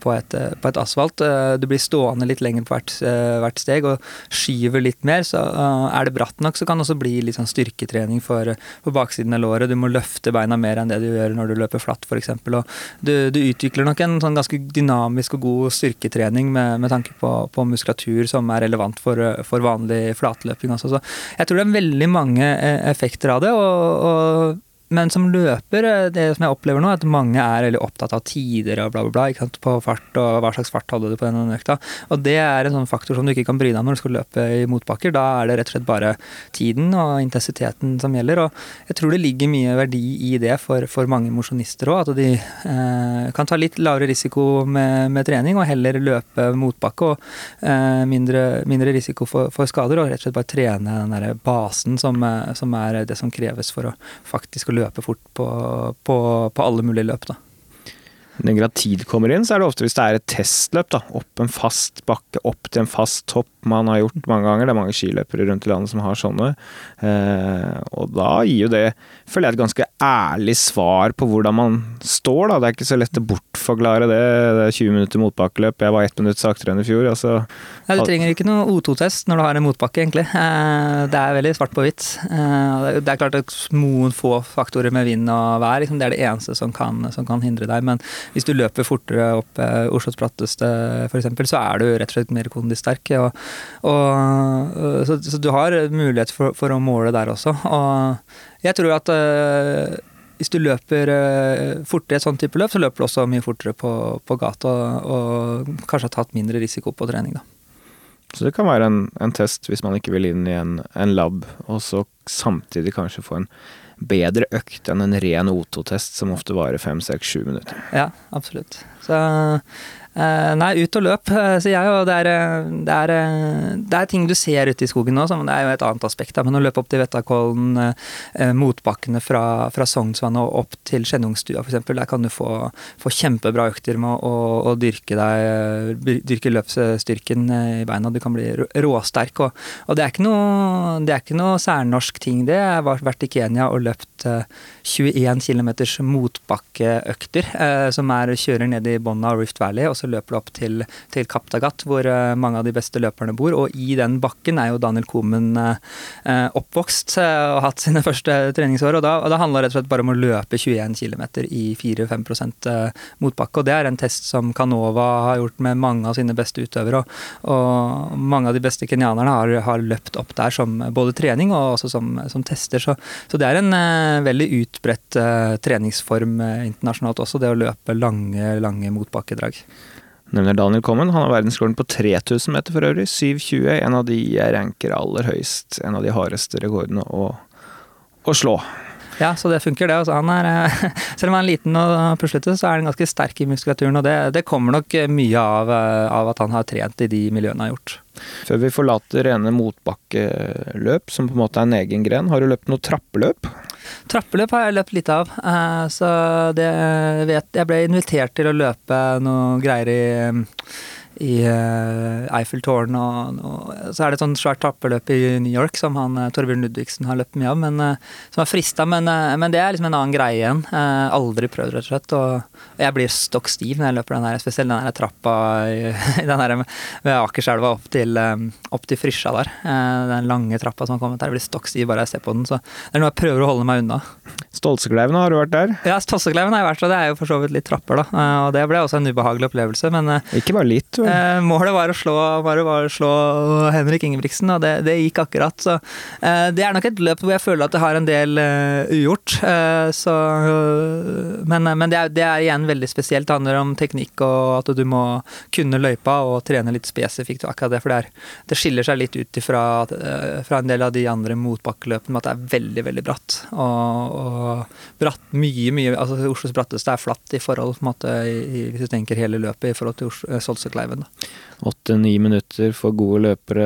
på, et, på et, asfalt. Du blir stående litt lenger på hvert, hvert, steg og skyver litt mer. Så er det bratt nok, så kan det også bli litt sånn styrketrening for, på baksiden av låret. Du må løfte beina mer enn det du gjør når du løper flatt, f.eks. Og du, du utvikler nok en sånn ganske dynamisk og god styrketrening med, med tanke på, på, muskulatur som er relevant for, for vanlig flatløping. Også. Så jeg tror det er veldig mange eh, effekter av det. og, og men som løper, eh, det som jeg opplever nå, er at mange er veldig opptatt av tider og bla, bla, bla. Ikke sant? På fart og hva slags fart hadde du på den økta. Og det er en sånn faktor som du ikke kan bry deg om når du skal løpe i motbakker. Da er det rett og slett bare tiden og intensiteten som gjelder. Og jeg tror det ligger mye verdi i det for, for mange mosjonister òg. At de eh, kan ta litt lavere risiko med, med, trening og heller løpe motbakke. Og eh, mindre, mindre, risiko for, for, skader, og rett og slett bare trene den der basen som, eh, som er det som kreves for å faktisk å fort på, på, på alle mulige løp. da. Når tid kommer inn, så er det ofte hvis det er et testløp. da, Opp en fast bakke, opp til en fast topp man har gjort mange ganger. Det er mange skiløpere rundt i landet som har sånne. Eh, og da gir jo det, føler jeg, et ganske ærlig svar på hvordan man står. da. Det er ikke så lett å bortforklare det. Det er 20 minutter motbakkeløp. Jeg var ett minutt saktere enn i fjor. altså. Ja, du trenger ikke noe O2-test når du har en motbakke, egentlig. Eh, det er veldig svart på hvitt. Eh, det er klart at noen få faktorer med vind og vær, liksom, det er det eneste som kan, som kan, hindre deg. Men hvis du løper fortere opp Oslos bratteste, f.eks., så er du rett og slett mer kondisterk. Og, og, øh, så, så, du har mulighet for, for, å måle der også. Og jeg tror at uh, hvis du løper uh, fortere i et sånt type løp, så løper du også mye fortere på, på gata og, og, kanskje har tatt mindre risiko på trening, da. Så det kan være en, en, test hvis man ikke vil inn i en, en lab, og så samtidig kanskje få en bedre økt enn en ren O2-test som ofte varer fem, seks, sju minutter. Ja, absolutt. Så nei, ut og løp, uh, sier jeg. Og det er, eh, det, det er, ting du ser ute i skogen nå, som det er jo et annet aspekt. Da. Men å løpe opp til Vettakollen, motbakkene fra, fra Sognsvann og opp til Skjennungstua f.eks., der kan du få, få, kjempebra økter med å, å, dyrke deg dyrke løpsstyrken i beina. Du kan bli råsterk. Og, og det, er noe, det er ikke noe særnorsk ting, det. Jeg har vært i Kenya og løpt 21 km motbakkeøkter, som er kjører ned i bånn av Rift Valley. og så løper du opp til, til Kaptagat, hvor uh, mange av de beste løperne bor. Og i den bakken er jo Daniel Komen oppvokst og hatt sine første treningsår. Og da handler det rett og slett bare om å løpe 21 km i 4-5% motbakke. Og det er en test som Canova har gjort med mange av sine beste utøvere. Og, og mange av de beste kenyanerne har, har, løpt opp der som både trening og også som, som tester. Så, så, det er en veldig utbredt treningsform internasjonalt også, det å løpe lange, lange motbakkedrag nevner Daniel Kommen. Han har verdensrekorden på 3000 meter for øvrig. 7,20. En av de jeg ranker aller høyest. En av de hardeste rekordene å, å slå. Ja, så det funker, det. Altså, han er, eh, selv om han er liten og puslete, så er han ganske sterk i muskulaturen. Og det, det kommer nok mye av, eh, av, at han har trent i de miljøene han har gjort. Før vi forlater rene motbakkeløp, som på en måte er en egen gren, har du løpt noe trappeløp? Trappeløp har jeg løpt litt av. Eh, så det vet Jeg ble invitert til å løpe noe greier i i uh, Eiffeltårn og, og, Så er det et sånt svært tappeløp i New York som han uh, Torbjørn Ludvigsen har løpt mye av, men, uh, som har frista. Men, men, det er liksom en annen greie igjen. aldri prøvd, rett og slett. Og, og jeg blir stokk stiv når jeg løper den her, spesielt den her trappa i, den her ved Akerselva opp til, opp til Frysja der. den lange trappa som har kommet der. Jeg blir stokk stiv bare jeg ser på den, så det er noe jeg prøver å holde meg unna. Stolsekleiven, har du vært der? Ja, Stolsekleiven har jeg vært, og det er jo for så vidt litt trapper, da. Og det ble også en ubehagelig opplevelse, men Ikke bare litt, vel? Eh, målet var å slå, var å slå Henrik Ingebrigtsen, og det, det, gikk akkurat. Så eh, det er nok et løp hvor jeg føler at det har en del uh, ugjort. Uh, så, uh, men, men det, er, det, er, igjen veldig spesielt. Det handler om teknikk og at du må kunne løypa og trene litt spesifikt akkurat det. For det, er, det skiller seg litt ut ifra fra en del av de andre motbakkeløpene med at det er veldig, veldig bratt. Og, og bratt, mye, mye altså Oslos bratteste er flatt i forhold på en måte, i, hvis du tenker hele løpet i forhold til Solsekleiven. Åtte-ni minutter for gode løpere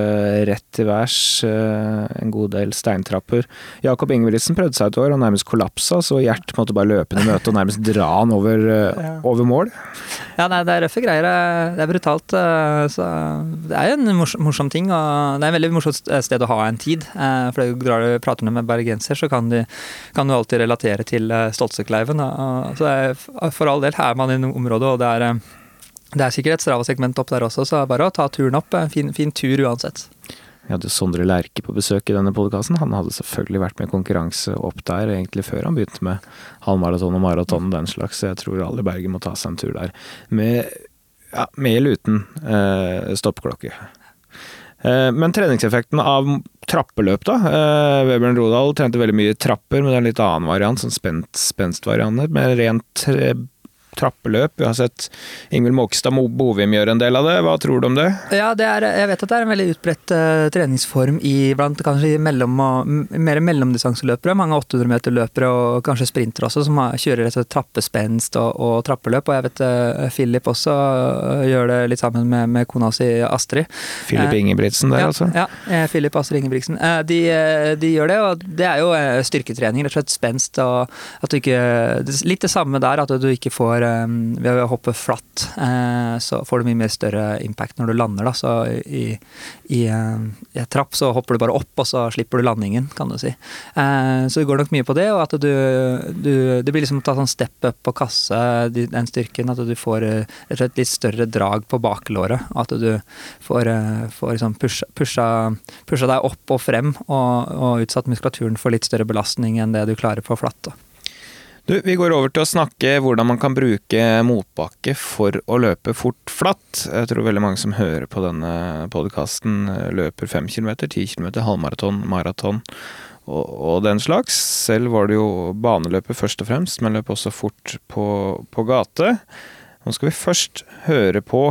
rett til værs. Eh, en god del steintrapper. Jakob Ingebrigtsen prøvde seg et år og nærmest kollapsa, så Gjert måtte bare løpe inn i møtet og nærmest dra han over, eh, ja. over mål. Ja, nei, det er røffe greier. Det er brutalt. Eh, så det er jo en morsom, morsom ting, og det er et veldig morsomt sted å ha en tid. For drar du prater med bergenser, så kan du, kan du alltid relatere til Stoltsekleiven. Så er, for all del er man i området, og det er det er sikkert et Strava-segment opp der også, så bare å ta turen opp. Fin, fin tur uansett. Vi hadde Sondre Lerche på besøk i denne podkasten. Han hadde selvfølgelig vært med konkurranse opp der egentlig før han begynte med halvmaraton og maraton og den slags, så jeg tror alle i Bergen må ta seg en tur der. Med, ja, med eller uten eh, stoppeklokke. Eh, men treningseffekten av trappeløp, da. Eh, Webern Rodal trente veldig mye trapper, men det er en litt annen variant, sånn spent, spenstvariant med rent trappeløp. Vi har sett Ingvild Måkestad Bovim gjøre en del av det. Hva tror du om det? Ja, det er, Jeg vet at det er en veldig utbredt uh, treningsform i blant kanskje mellom, mer mellomdistanseløpere. Mange 800-meterløpere og kanskje sprintere også, som har, kjører et trappespenst og, og, trappeløp. Og jeg vet uh, Philip også uh, gjør det litt sammen med, med kona si Astrid. Philip Ingebrigtsen der, ja, altså? Ja, Philip Astrid Ingebrigtsen. De, de, gjør det, og det er jo styrketrening, rett og slett spenst. og at du ikke, Litt det samme der, at du ikke får Um, ved å hoppe flatt, uh, så får du mye mer større impact når du lander. Da. Så i, i, i trapp så hopper du bare opp, og så slipper du landingen, kan du si. Uh, så det går nok mye på det, og at du, du Det blir liksom å ta sånn step up på kasse, den styrken. At du får uh, et litt større drag på baklåret. At du får, får liksom pusha, pusha, pusha, deg opp og frem, og, og utsatt muskulaturen for litt større belastning enn det du klarer på flatt. Da. Du, vi går over til å snakke hvordan man kan bruke motbakke for å løpe fort flatt. Jeg tror veldig mange som hører på denne podkasten løper 5 km, 10 km, halvmaraton, maraton og, og, den slags. Selv var det jo baneløpet først og fremst, men løp også fort på, på gate. Nå skal vi først høre på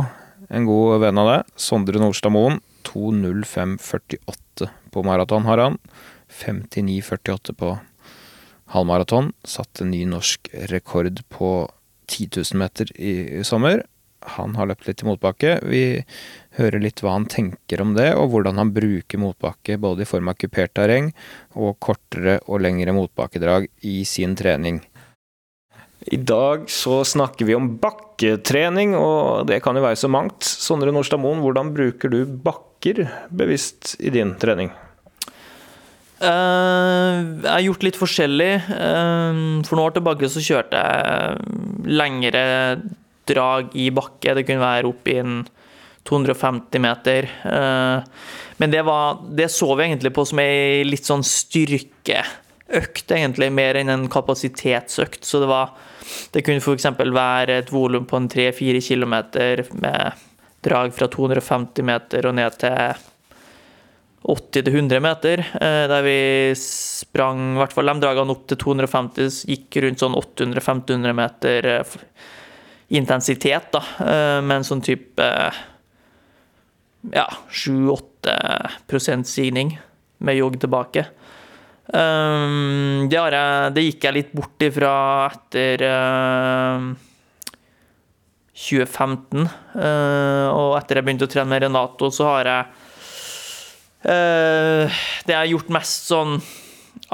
en god venn av deg, Sondre Nordstad Moen. 2.05,48 på maraton har han. 59,48 på halvmaraton. Satte ny norsk rekord på 10 000 meter i, sommer. Han har løpt litt i motbakke. Vi hører litt hva han tenker om det, og hvordan han bruker motbakke både i form av kupert terreng og kortere og lengre motbakkedrag i sin trening. I dag så snakker vi om bakketrening, og det kan jo være så mangt. Sondre Nordstad Moen, hvordan bruker du bakker bevisst i din trening? Uh, jeg har gjort litt forskjellig. Uh, for noen år tilbake så kjørte jeg lengre drag i bakke. Det kunne være opp i en 250 meter. Uh, men det, var, det så vi egentlig på som ei litt sånn styrkeøkt, egentlig, mer enn en kapasitetsøkt. Så det var Det kunne f.eks. være et volum på en 3-4 km med drag fra 250 meter og ned til 80-100 meter, eh, der vi sprang i hvert fall lemdragene opp til 250, gikk rundt sånn 800-1500 meter eh, intensitet, da, eh, med en sånn type ja, 7-8 stigning med jogg tilbake. Det, jeg, det, gikk jeg litt bort ifra etter 2015. Og etter jeg begynte å trene med Renato, så har jeg det jeg har gjort mest sånn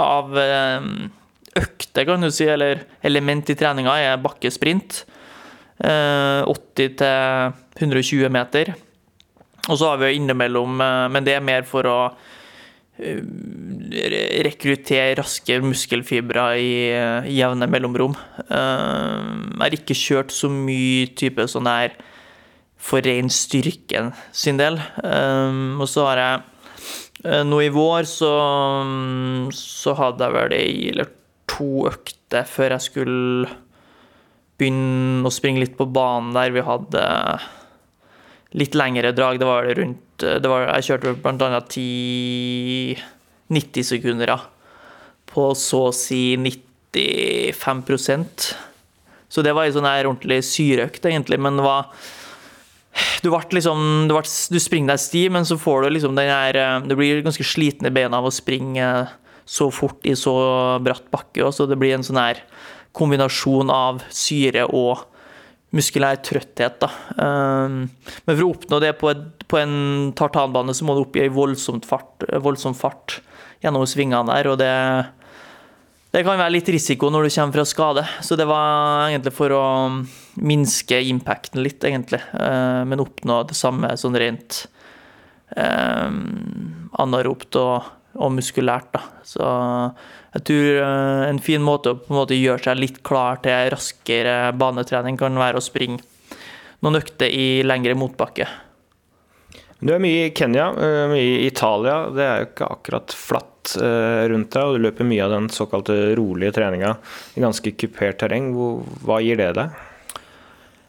av Økte, økter, kan du si, eller element i treninga, er bakkesprint. 80 eh, til 120 meter. Og så har vi innimellom, men det er mer for å rekruttere raske muskelfibre i, jevne mellomrom. Jeg har ikke kjørt så mye type sånn her for ren styrken sin del. Og så har jeg Eh, nå i vår så, mm, så hadde jeg vel ei eller to økter før jeg skulle begynne å springe litt på banen der vi hadde litt lengre drag. Det var det rundt det var, Jeg kjørte bl.a. 90 sekunder på så å si 95% Så det var ei sånn her ordentlig syreøkt, egentlig. Men det var du, liksom, du, ble, springer deg sti, men så får du liksom den her eh, Du blir ganske sliten i beina av å springe så fort i så bratt bakke. Så det blir en sånn her kombinasjon av syre og muskulær trøtthet. Da. Um, men for å oppnå det på, et, på en tartanbane, så må du opp i voldsom fart, voldsom fart gjennom svingene der. og det det kan være litt risiko når du kommer fra skade, så det var egentlig for å minske impacten litt, egentlig. Eh, men oppnå det samme sånn rent eh, anaropt og, og, muskulært, da. Så jeg tror eh, en fin måte å på en måte gjøre seg litt klar til raskere banetrening kan være å springe noen økter i lengre motbakke. Du er mye i Kenya, mye i Italia. Det er jo ikke akkurat flatt rundt deg, og du løper mye av den såkalte rolige treninga i ganske kupert terreng. Hva gir det deg?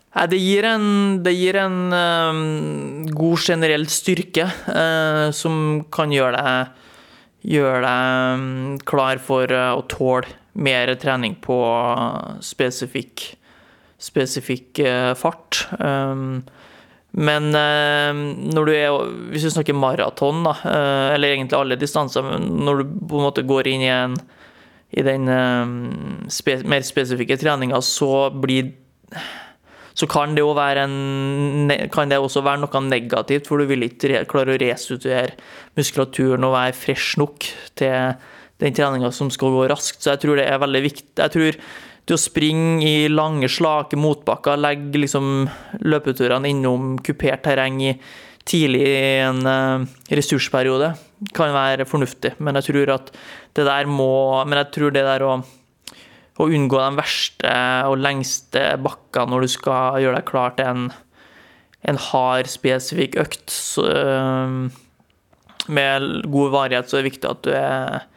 Det gir en, det gir en um, god generell styrke uh, som kan gjøre deg, gjøre deg um, klar for uh, å tåle mer trening på spesifikk, spesifikk uh, fart. Um, men når du er, hvis du snakker maraton, da, eller egentlig alle distanser, når du på en måte går inn i, en, i den spe, mer spesifikke treninga, så blir så kan det, en, kan det også være noe negativt, for du vil ikke klare å restituere muskulaturen og være fresh nok til den treninga som skal gå raskt. Så jeg tror det er veldig viktig. Jeg tror det å springe i lange, slake motbakker, legge liksom løpeturene innom kupert terreng i tidlig i en uh, ressursperiode, kan være fornuftig. Men jeg tror at det der må Men jeg tror det der å, å unngå de verste og lengste bakkene når du skal gjøre deg klar til en, en hard, spesifikk økt så, uh, med god varighet, så er det viktig at du er,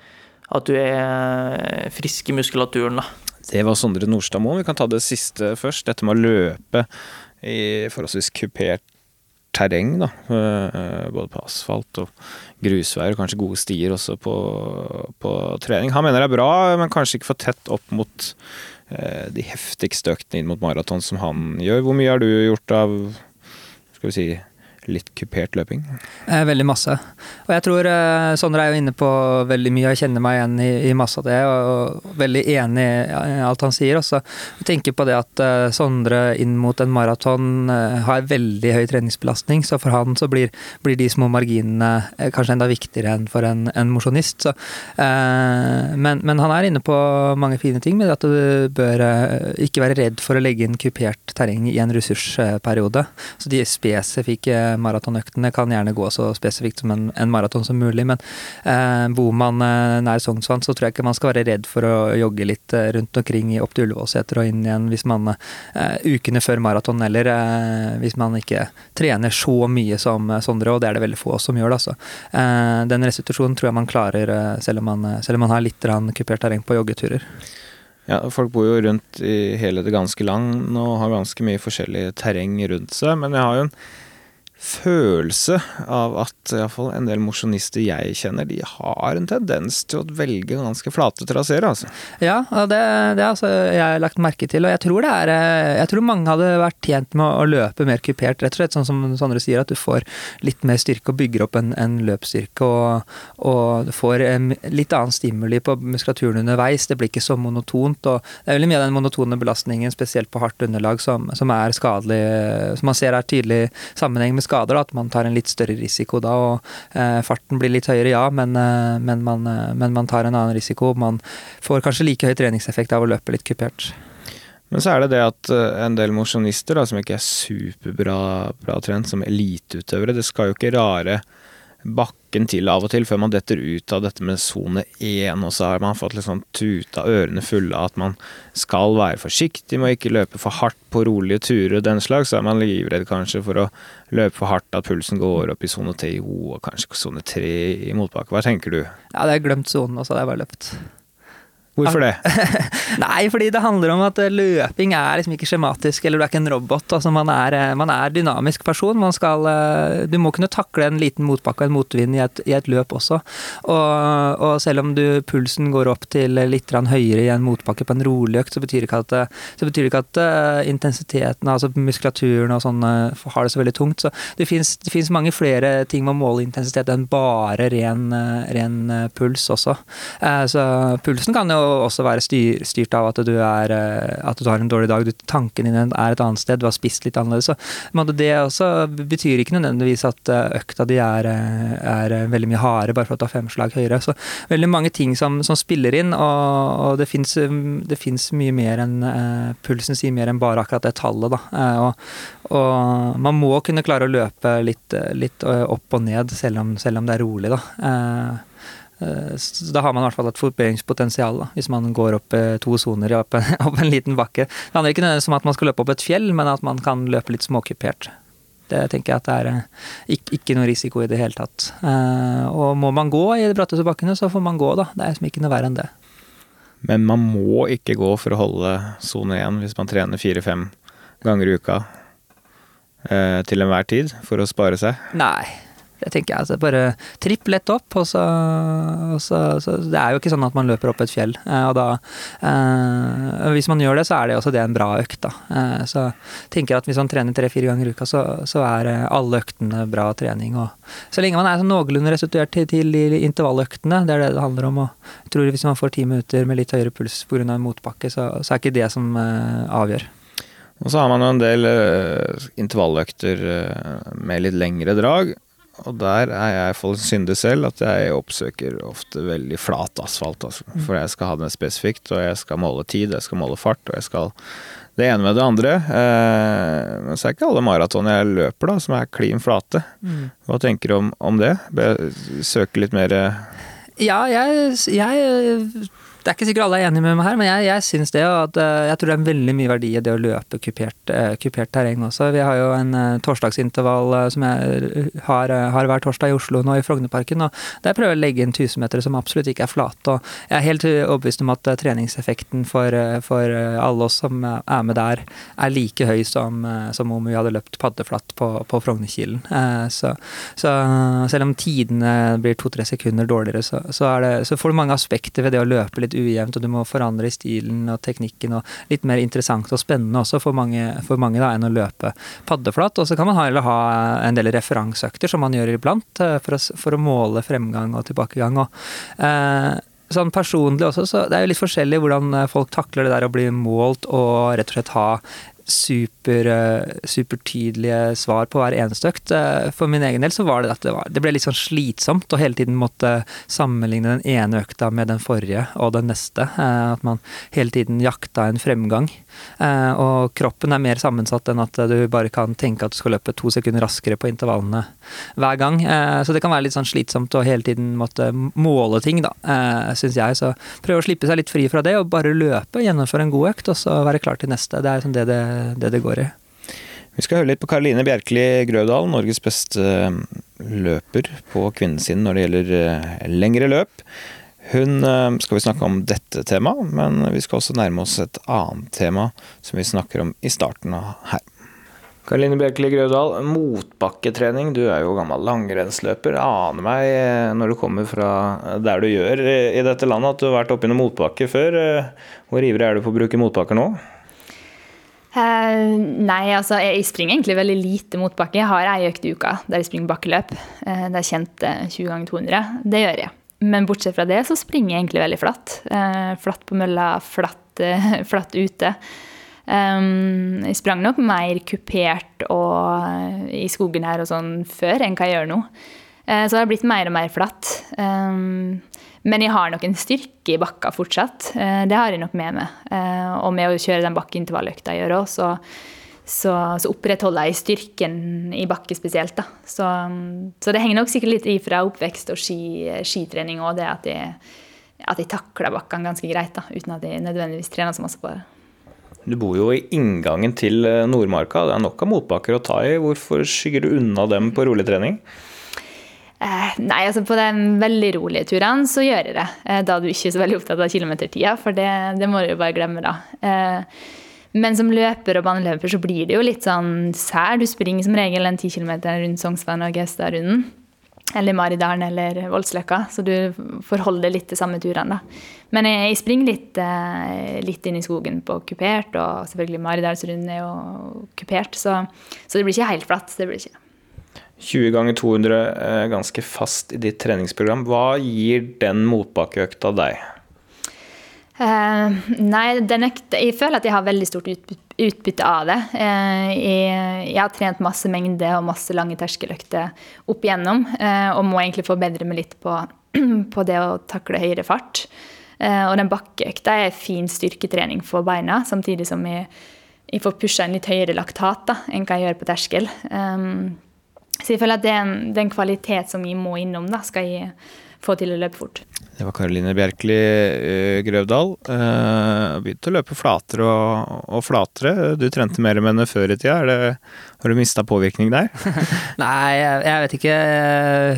at du er frisk i muskulaturen. da. Det var Sondre Nordstadmoen. Vi kan ta det siste først. Dette med å løpe i forholdsvis kupert terreng, da. Eh, både på asfalt og grusveier, og kanskje gode stier også på, på, trening. Han mener det er bra, men kanskje ikke for tett opp mot eh, de heftigste øktene inn mot maraton som han gjør. Hvor mye har du gjort av skal vi si, litt kupert løping? Eh, veldig masse. Og jeg tror eh, Sondre er jo inne på veldig mye, jeg kjenner meg igjen i, i masse av det, og, og veldig enig i alt han sier. Også. Jeg tenker på det at eh, Sondre inn mot en maraton eh, har veldig høy treningsbelastning, så for han så blir, blir de små marginene eh, kanskje enda viktigere enn for en, en mosjonist. Eh, men, men, han er inne på mange fine ting med at du bør ikke være redd for å legge inn kupert terreng i en ressursperiode. Så de spesifikke maratonøktene kan gjerne gå så spesifikt som en, en maraton som mulig, men eh, bor man eh, nær Sognsvann, så tror jeg ikke man skal være redd for å jogge litt eh, rundt omkring opp til Ullevålseter og inn igjen hvis man eh, ukene før maraton, eller eh, hvis man ikke trener så mye som Sondre, og det er det veldig få som gjør. altså. Eh, den restitusjonen tror jeg man klarer selv om man, selv om man har litt kupert terreng på joggeturer. Ja, Folk bor jo rundt i hele det ganske land og har ganske mye forskjellig terreng rundt seg. Men jeg har jo en følelse av at iallfall en del mosjonister jeg kjenner, de har en tendens til å velge ganske flate traseer, altså. Ja, det, det har altså jeg lagt merke til, og jeg tror er eh, Jeg tror mange hadde vært tjent med å løpe mer kupert, rett og slett sånn som Sondre sier, at du får litt mer styrke og bygger opp en, en løpsstyrke, og, og, du får litt annen stimuli på muskulaturen underveis. Det blir ikke så monotont, og det er veldig mye av den monotone belastningen, spesielt på hardt underlag, som, som er skadelig, som man ser er tydelig sammenheng med skader, at man tar en litt større risiko da. og eh, Farten blir litt høyere, ja, men, eh, men, man, eh, men, man, tar en annen risiko. Man får kanskje like høy treningseffekt av å løpe litt kupert. Men så er det det at eh, en del mosjonister som ikke er superbra bra trent, som eliteutøvere, det skal jo ikke rare bakken til av og til før man detter ut av dette med sone én, og så har man fått litt sånn tuta ørene fulle av at man skal være forsiktig med å ikke løpe for hardt på rolige turer og den slags, så er man livredd kanskje for å løpe for hardt at pulsen går opp i sone TIO og kanskje sone tre i motbakke. Hva tenker du? Ja, det er glemt sonen, og så hadde jeg bare løpt. Hvorfor det? Nei, fordi det handler om at eh, løping er liksom ikke skjematisk, eller du er ikke en robot. altså Man er, eh, man er dynamisk person. Man skal, eh, du må kunne takle en liten motbakke og en motvind i et, i et løp også. Og, og, selv om du, pulsen går opp til litt høyere i en motbakke på en rolig økt, så betyr det ikke at, så betyr ikke at intensiteten, altså muskulaturen og sånn, har det så veldig tungt. Så det fins mange flere ting med å måle intensitet enn bare ren, ren puls også. Så pulsen kan jo også være styr, styrt av at du, er, eh, at du har en dårlig dag. Tanken din er et annet sted, du har spist litt annerledes. Så det også betyr ikke nødvendigvis at eh, økta di er, eh, er veldig mye hardere bare for at du har fem slag høyere. Så veldig mange ting som, som spiller inn, og, og det fins mye mer enn uh, Pulsen sier mer enn bare akkurat det tallet, da. Uh, og, og, man må kunne klare å løpe litt, litt opp og ned, selv om, selv om det er rolig, da. Uh, så da har man i hvert fall et forbedringspotensial, da, hvis man går opp eh, to soner opp, opp, en liten bakke. Det handler ikke nødvendigvis om at man skal løpe opp et fjell, men at man kan løpe litt småkupert. Det tenker jeg at det er eh, ikke, ikke noe risiko i det hele tatt. Og må man gå i de bratteste bakkene, så får man gå, da. Det er liksom ikke noe verre enn det. Men man må ikke gå for å holde sone én hvis man trener fire-fem ganger i uka til enhver tid for å spare seg? Nei, det tenker jeg. Altså bare tripp lett opp, og så, og så, så, Det er jo ikke sånn at man løper opp et fjell. Eh, og da eh, Hvis man gjør det, så er det også det en bra økt, da. Eh, så jeg tenker at hvis man trener tre-fire ganger i uka, så, så, er eh, alle øktene bra trening. Og så lenge man er sånn noenlunde restituert til, til de intervalløktene, det er det det handler om. Og jeg tror hvis man får ti minutter med litt høyere puls pga. en motbakke, så, så er ikke det som eh, avgjør. Og så har man jo en del uh, intervalløkter med litt lengre drag. Og der er jeg for syndig selv at jeg oppsøker ofte veldig flat asfalt. Altså. Mm. For jeg skal ha den spesifikt, og jeg skal måle tid, jeg skal måle fart, og jeg skal det ene med det andre. Eh, men så er ikke alle maraton jeg løper da, som er klin flate. Mm. Hva tenker du om, om det? Søke litt mer Ja, jeg, jeg det er ikke sikkert alle er enig med meg her, men jeg, jeg syns det. at eh, Jeg tror det er veldig mye verdi i det å løpe kupert, uh, kupert terreng også. Vi har jo en uh, torsdagsintervall som jeg har, har, hver torsdag i Oslo nå, i Frognerparken. og Der prøver jeg å legge inn 1000-metere som absolutt ikke er flate. og Jeg er helt overbevist om at treningseffekten for, for, alle oss som er med der, er like høy som, som om vi hadde løpt paddeflatt på, på Frognerkilen. Så, så, selv om tidene blir to-tre sekunder dårligere, så, så, det, så får du mange aspekter ved det å løpe litt litt ujevnt, og du må forandre i stilen og teknikken. og Litt mer interessant og spennende også for mange, for mange da, enn å løpe paddeflat. Og så kan man heller ha en del referanseøkter, som man gjør iblant, eh, for å, for å måle fremgang og tilbakegang. Og, eh, sånn personlig også, så Det er jo litt forskjellig hvordan folk takler det der å bli målt og rett og slett ha super, eh, supertydelige svar på hver eneste økt. Eh, for min egen del så var det at det, var, det ble litt sånn slitsomt å hele tiden måtte sammenligne den ene økta med den forrige og den neste. Eh, at man hele tiden jakta en fremgang. Og kroppen er mer sammensatt enn at du bare kan tenke at du skal løpe to sekunder raskere på intervallene hver gang. Så det kan være litt sånn slitsomt å hele tiden måtte måle ting, da, syns jeg. Så prøve å slippe seg litt fri fra det og bare løpe, gjennomføre en god økt og så være klar til neste. Det er sånn det det det det går i. Vi skal høre litt på Karoline Bjerkeli Grøvdal, Norges beste eh, løper på kvinnesiden når det gjelder eh, lengre løp. Hun eh, skal vi snakke om dette temaet, men vi skal også nærme oss et annet tema som vi snakker om i starten av her. Karoline Bjerkeli Grødal, motbakketrening. Du er jo gammel langrennsløper. Aner meg når du kommer fra der du gjør i dette landet at du har vært oppi noen motbakke før. Hvor ivrig er du på å bruke motbakker nå? Uh, nei, altså jeg springer egentlig veldig lite motbakke. Jeg har ei økt i uka der jeg springer bakkeløp. Uh, det er kjent uh, 20 ganger 200. Det gjør jeg. Men bortsett fra det så springer jeg egentlig veldig flatt. Uh, flatt på mølla, flatt, flatt ute. Um, jeg sprang nok mer kupert og i skogen her og sånn før enn hva jeg gjør nå. så det har blitt mer og mer flatt. Um, men jeg har nok en styrke i bakka fortsatt. Eh, det har jeg nok med meg. Eh, og med å kjøre den bakkeintervalløkta jeg gjør òg, så, så, så, opprettholder jeg styrken i bakke spesielt. Da. Så, så, det henger nok sikkert litt i fra oppvekst og ski, skitrening òg, det at jeg, at jeg takler bakkene ganske greit, da, uten at jeg nødvendigvis trener så masse på det. Du bor jo i inngangen til eh, Nordmarka. Det er nok av motbakker å ta i. Hvorfor skygger du unna dem på rolig trening? Eh, nei, altså på de veldig rolige turene så gjør jeg det. Eh, da er du ikke er så veldig opptatt av kilometertida, for det, det, må du jo bare glemme, da. Eh, men som løper og baneløper så blir det jo litt sånn sær. Du springer som regel en 10 km rundt Sognsvann og Gaustadrunden. Eller Maridalen eller Voldsløkka. Så du forholder deg litt til samme turene, da. Men jeg springer litt, litt inn i skogen på kupert, og selvfølgelig Maridalsrunden er jo kupert. Så, så det blir ikke helt flatt. Det blir ikke. 20 ganger 200 er ganske fast i ditt treningsprogram. Hva gir den motbakkeøkta deg? Uh, nei, økta, jeg føler at jeg har veldig stort utbytte av det. Jeg, jeg, har trent masse mengde og masse lange terskeløkter opp igjennom. Uh, og må egentlig forbedre meg litt på, på det å takle høyere fart. og den bakkeøkta er fin styrketrening for beina, samtidig som jeg, jeg får pusha en litt høyere laktat da, enn hva jeg gjør på terskel. Um, så jeg føler at det er en, det kvalitet som jeg må innom, da, skal jeg få til å løpe fort. Det var Karoline Bjerkeli uh, Grøvdal. Uh, begynte å løpe flatere og, og, flatere. Du trente mer med henne før i tida. Er Det, har du mista påvirkning der? Nei, jeg, jeg, vet ikke.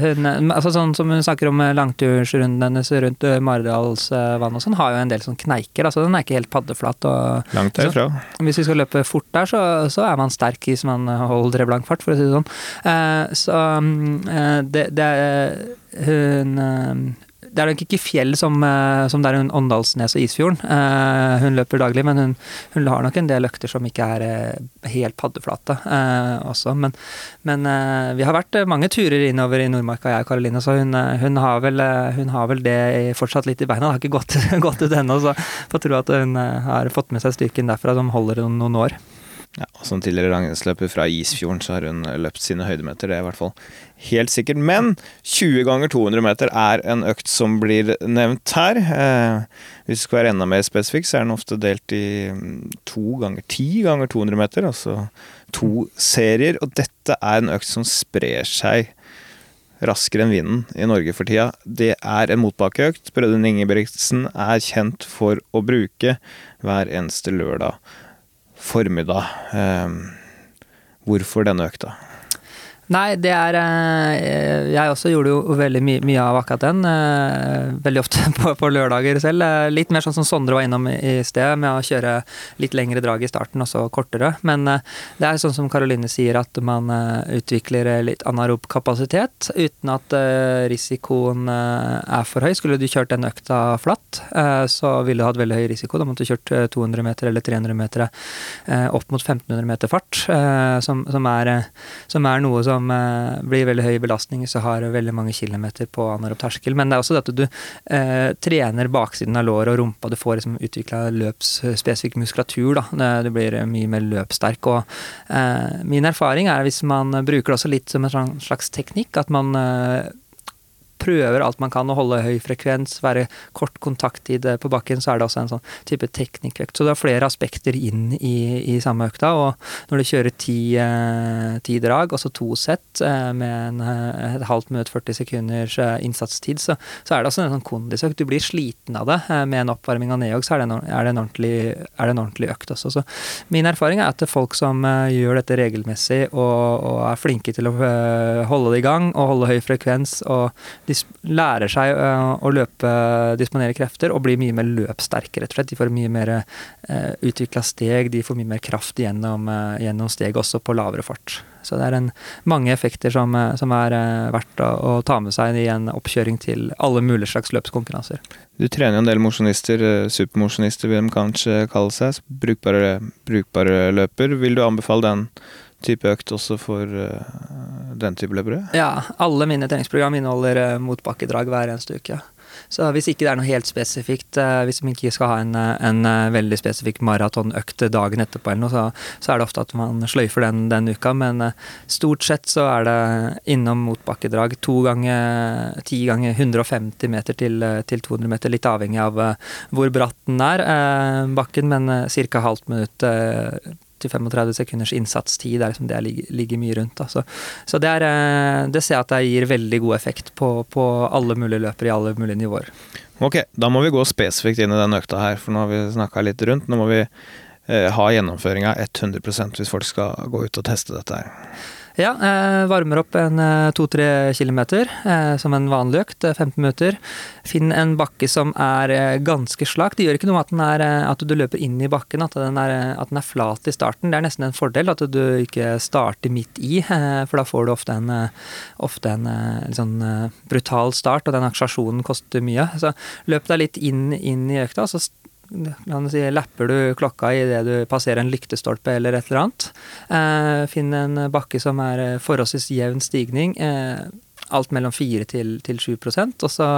Hun, altså sånn som hun snakker om langtursrunden hennes rundt Maridalsvann og sånn, har jo en del sånn kneiker. altså Den er ikke helt paddeflat. Og, Langt derfra. Så, hvis vi skal løpe fort der, så, så er man sterk hvis man holder blank fart, for å si det sånn. Uh, så mm, det, det hun det er nok ikke fjell som, eh, som det er Åndalsnes og Isfjorden. Uh, hun løper daglig, men hun, hun, har nok en del økter som ikke er uh, helt paddeflate også. Men, men vi har vært mange turer innover i Nordmarka, jeg og Karoline, så hun, hun, har vel, hun, har vel, det fortsatt litt i beina. Det har ikke gått, gått ut ennå, så får tro at hun har fått med seg styrken derfra som holder noen år. Ja, og Som tidligere langrennsløper fra Isfjorden, så har hun løpt sine høydemeter. Det er i hvert fall helt sikkert. Men 20 ganger 200 meter er en økt som blir nevnt her. Eh, hvis det skal være enda mer spesifikk, så er den ofte delt i mm, to ganger 10 ganger 200 meter. Altså to serier. Og dette er en økt som sprer seg raskere enn vinden i Norge for tida. Det er en motbakkeøkt Brødrene Ingebrigtsen er kjent for å bruke hver eneste lørdag formiddag. Eh, hvorfor denne økta? Nei, det er eh, Jeg også gjorde jo veldig my mye av akkurat den. eh, Veldig ofte på, på lørdager selv. Eh, Litt mer sånn som Sondre var innom i sted, med å kjøre litt lengre drag i starten og så kortere. Men det er sånn som Karoline sier, at man utvikler litt anarob kapasitet uten at risikoen er for høy. Skulle du kjørt den økta flatt, så ville du hatt veldig høy risiko. Da måtte du kjørt eh, 200 meter eller 300 meter opp mot 1500 meter fart, som, som, er, som er noe som eh, blir veldig høy belastning så har veldig mange kilometer på anarob terskel. Men det er også det at du eh, trener baksiden av låret og rumpa. Du får liksom utvikla løpsspesifikk muskulatur. da. Du blir mye mer løpssterk. og eh, Min erfaring er hvis man bruker det også litt som en slags teknikk, at man eh, prøver alt man kan å holde høy frekvens, være kort kontakttid eh, på bakken, så er det også en sånn type teknikkøkt. Så det er flere aspekter inn i, i samme økta. Og når du kjører ti, eh, ti drag, også to sett eh, med en, et halvt minutt, 40 sekunders innsatstid, så, så er det også en sånn kondisøkt. Du blir sliten av det. Med en oppvarming av nedjogg, så er det, en, er, det en ordentlig, er det en ordentlig økt også. Så min erfaring er at folk som gjør dette regelmessig og, og er flinke til å holde det i gang og holde høy frekvens og lærer seg øh, å løpe, disponere krefter, og blir mye mer løpssterke, rett og slett. De får mye mer uh, utvikla steg, de får mye mer kraft gjennom, uh, gjennom steg, også på lavere fart. Så det er en, mange effekter som, eh, som er verdt å, å ta med seg i en oppkjøring til alle mulige slags løpskonkurranser. Du trener en del mosjonister, eh, supermosjonister vil de kanskje kalle seg. Brukbare, brukbare løper. Vil du anbefale den type økt også for eh, den type løpere? Ja, alle mine treningsprogram inneholder uh, motbakkedrag hver eneste uke. Så hvis ikke det er noe helt spesifikt, eh, hvis man ikke skal ha en, eh, en eh, veldig spesifikk maratonøkt dagen etterpå, eller noe, så, så er det ofte at man sløyfer den, den uka. Men eh, stort sett så er det innom motbakkedrag to ganger ti ganger 150 meter til, eh, til 200 meter, litt avhengig av eh, hvor bratt den er, eh, bakken, men ca. halvt minutt eh, til 35 sekunders innsatstid er liksom det jeg ligger, mye rundt. Da. Så, så det, er, eh, det ser jeg at det gir veldig god effekt på, på alle mulige løpere i alle mulige nivåer. Ok, da må vi gå spesifikt inn i den økta her, for nå har vi snakka litt rundt. Nå må vi eh, ha gjennomføringa 100% hvis folk skal gå ut og teste dette her. Ja, eh, varmer opp en eh, to-tre kilometer eh, som en vanlig økt, eh, 15 minutter. Finn en bakke som er ganske slak. Det gjør ikke noe at, er, at du løper inn i bakken, at den, er, at den er flat i starten. Det er nesten en fordel at du ikke starter midt i, for da får du ofte en, ofte en sånn brutal start, og den aksjasjonen koster mye. Så løp deg litt inn, inn i økta, så oss si, lapper du klokka idet du passerer en lyktestolpe eller et eller annet. Eh, finn en bakke som er eh, forholdsvis jevn stigning. Eh, alt mellom 4 til, til 7 og så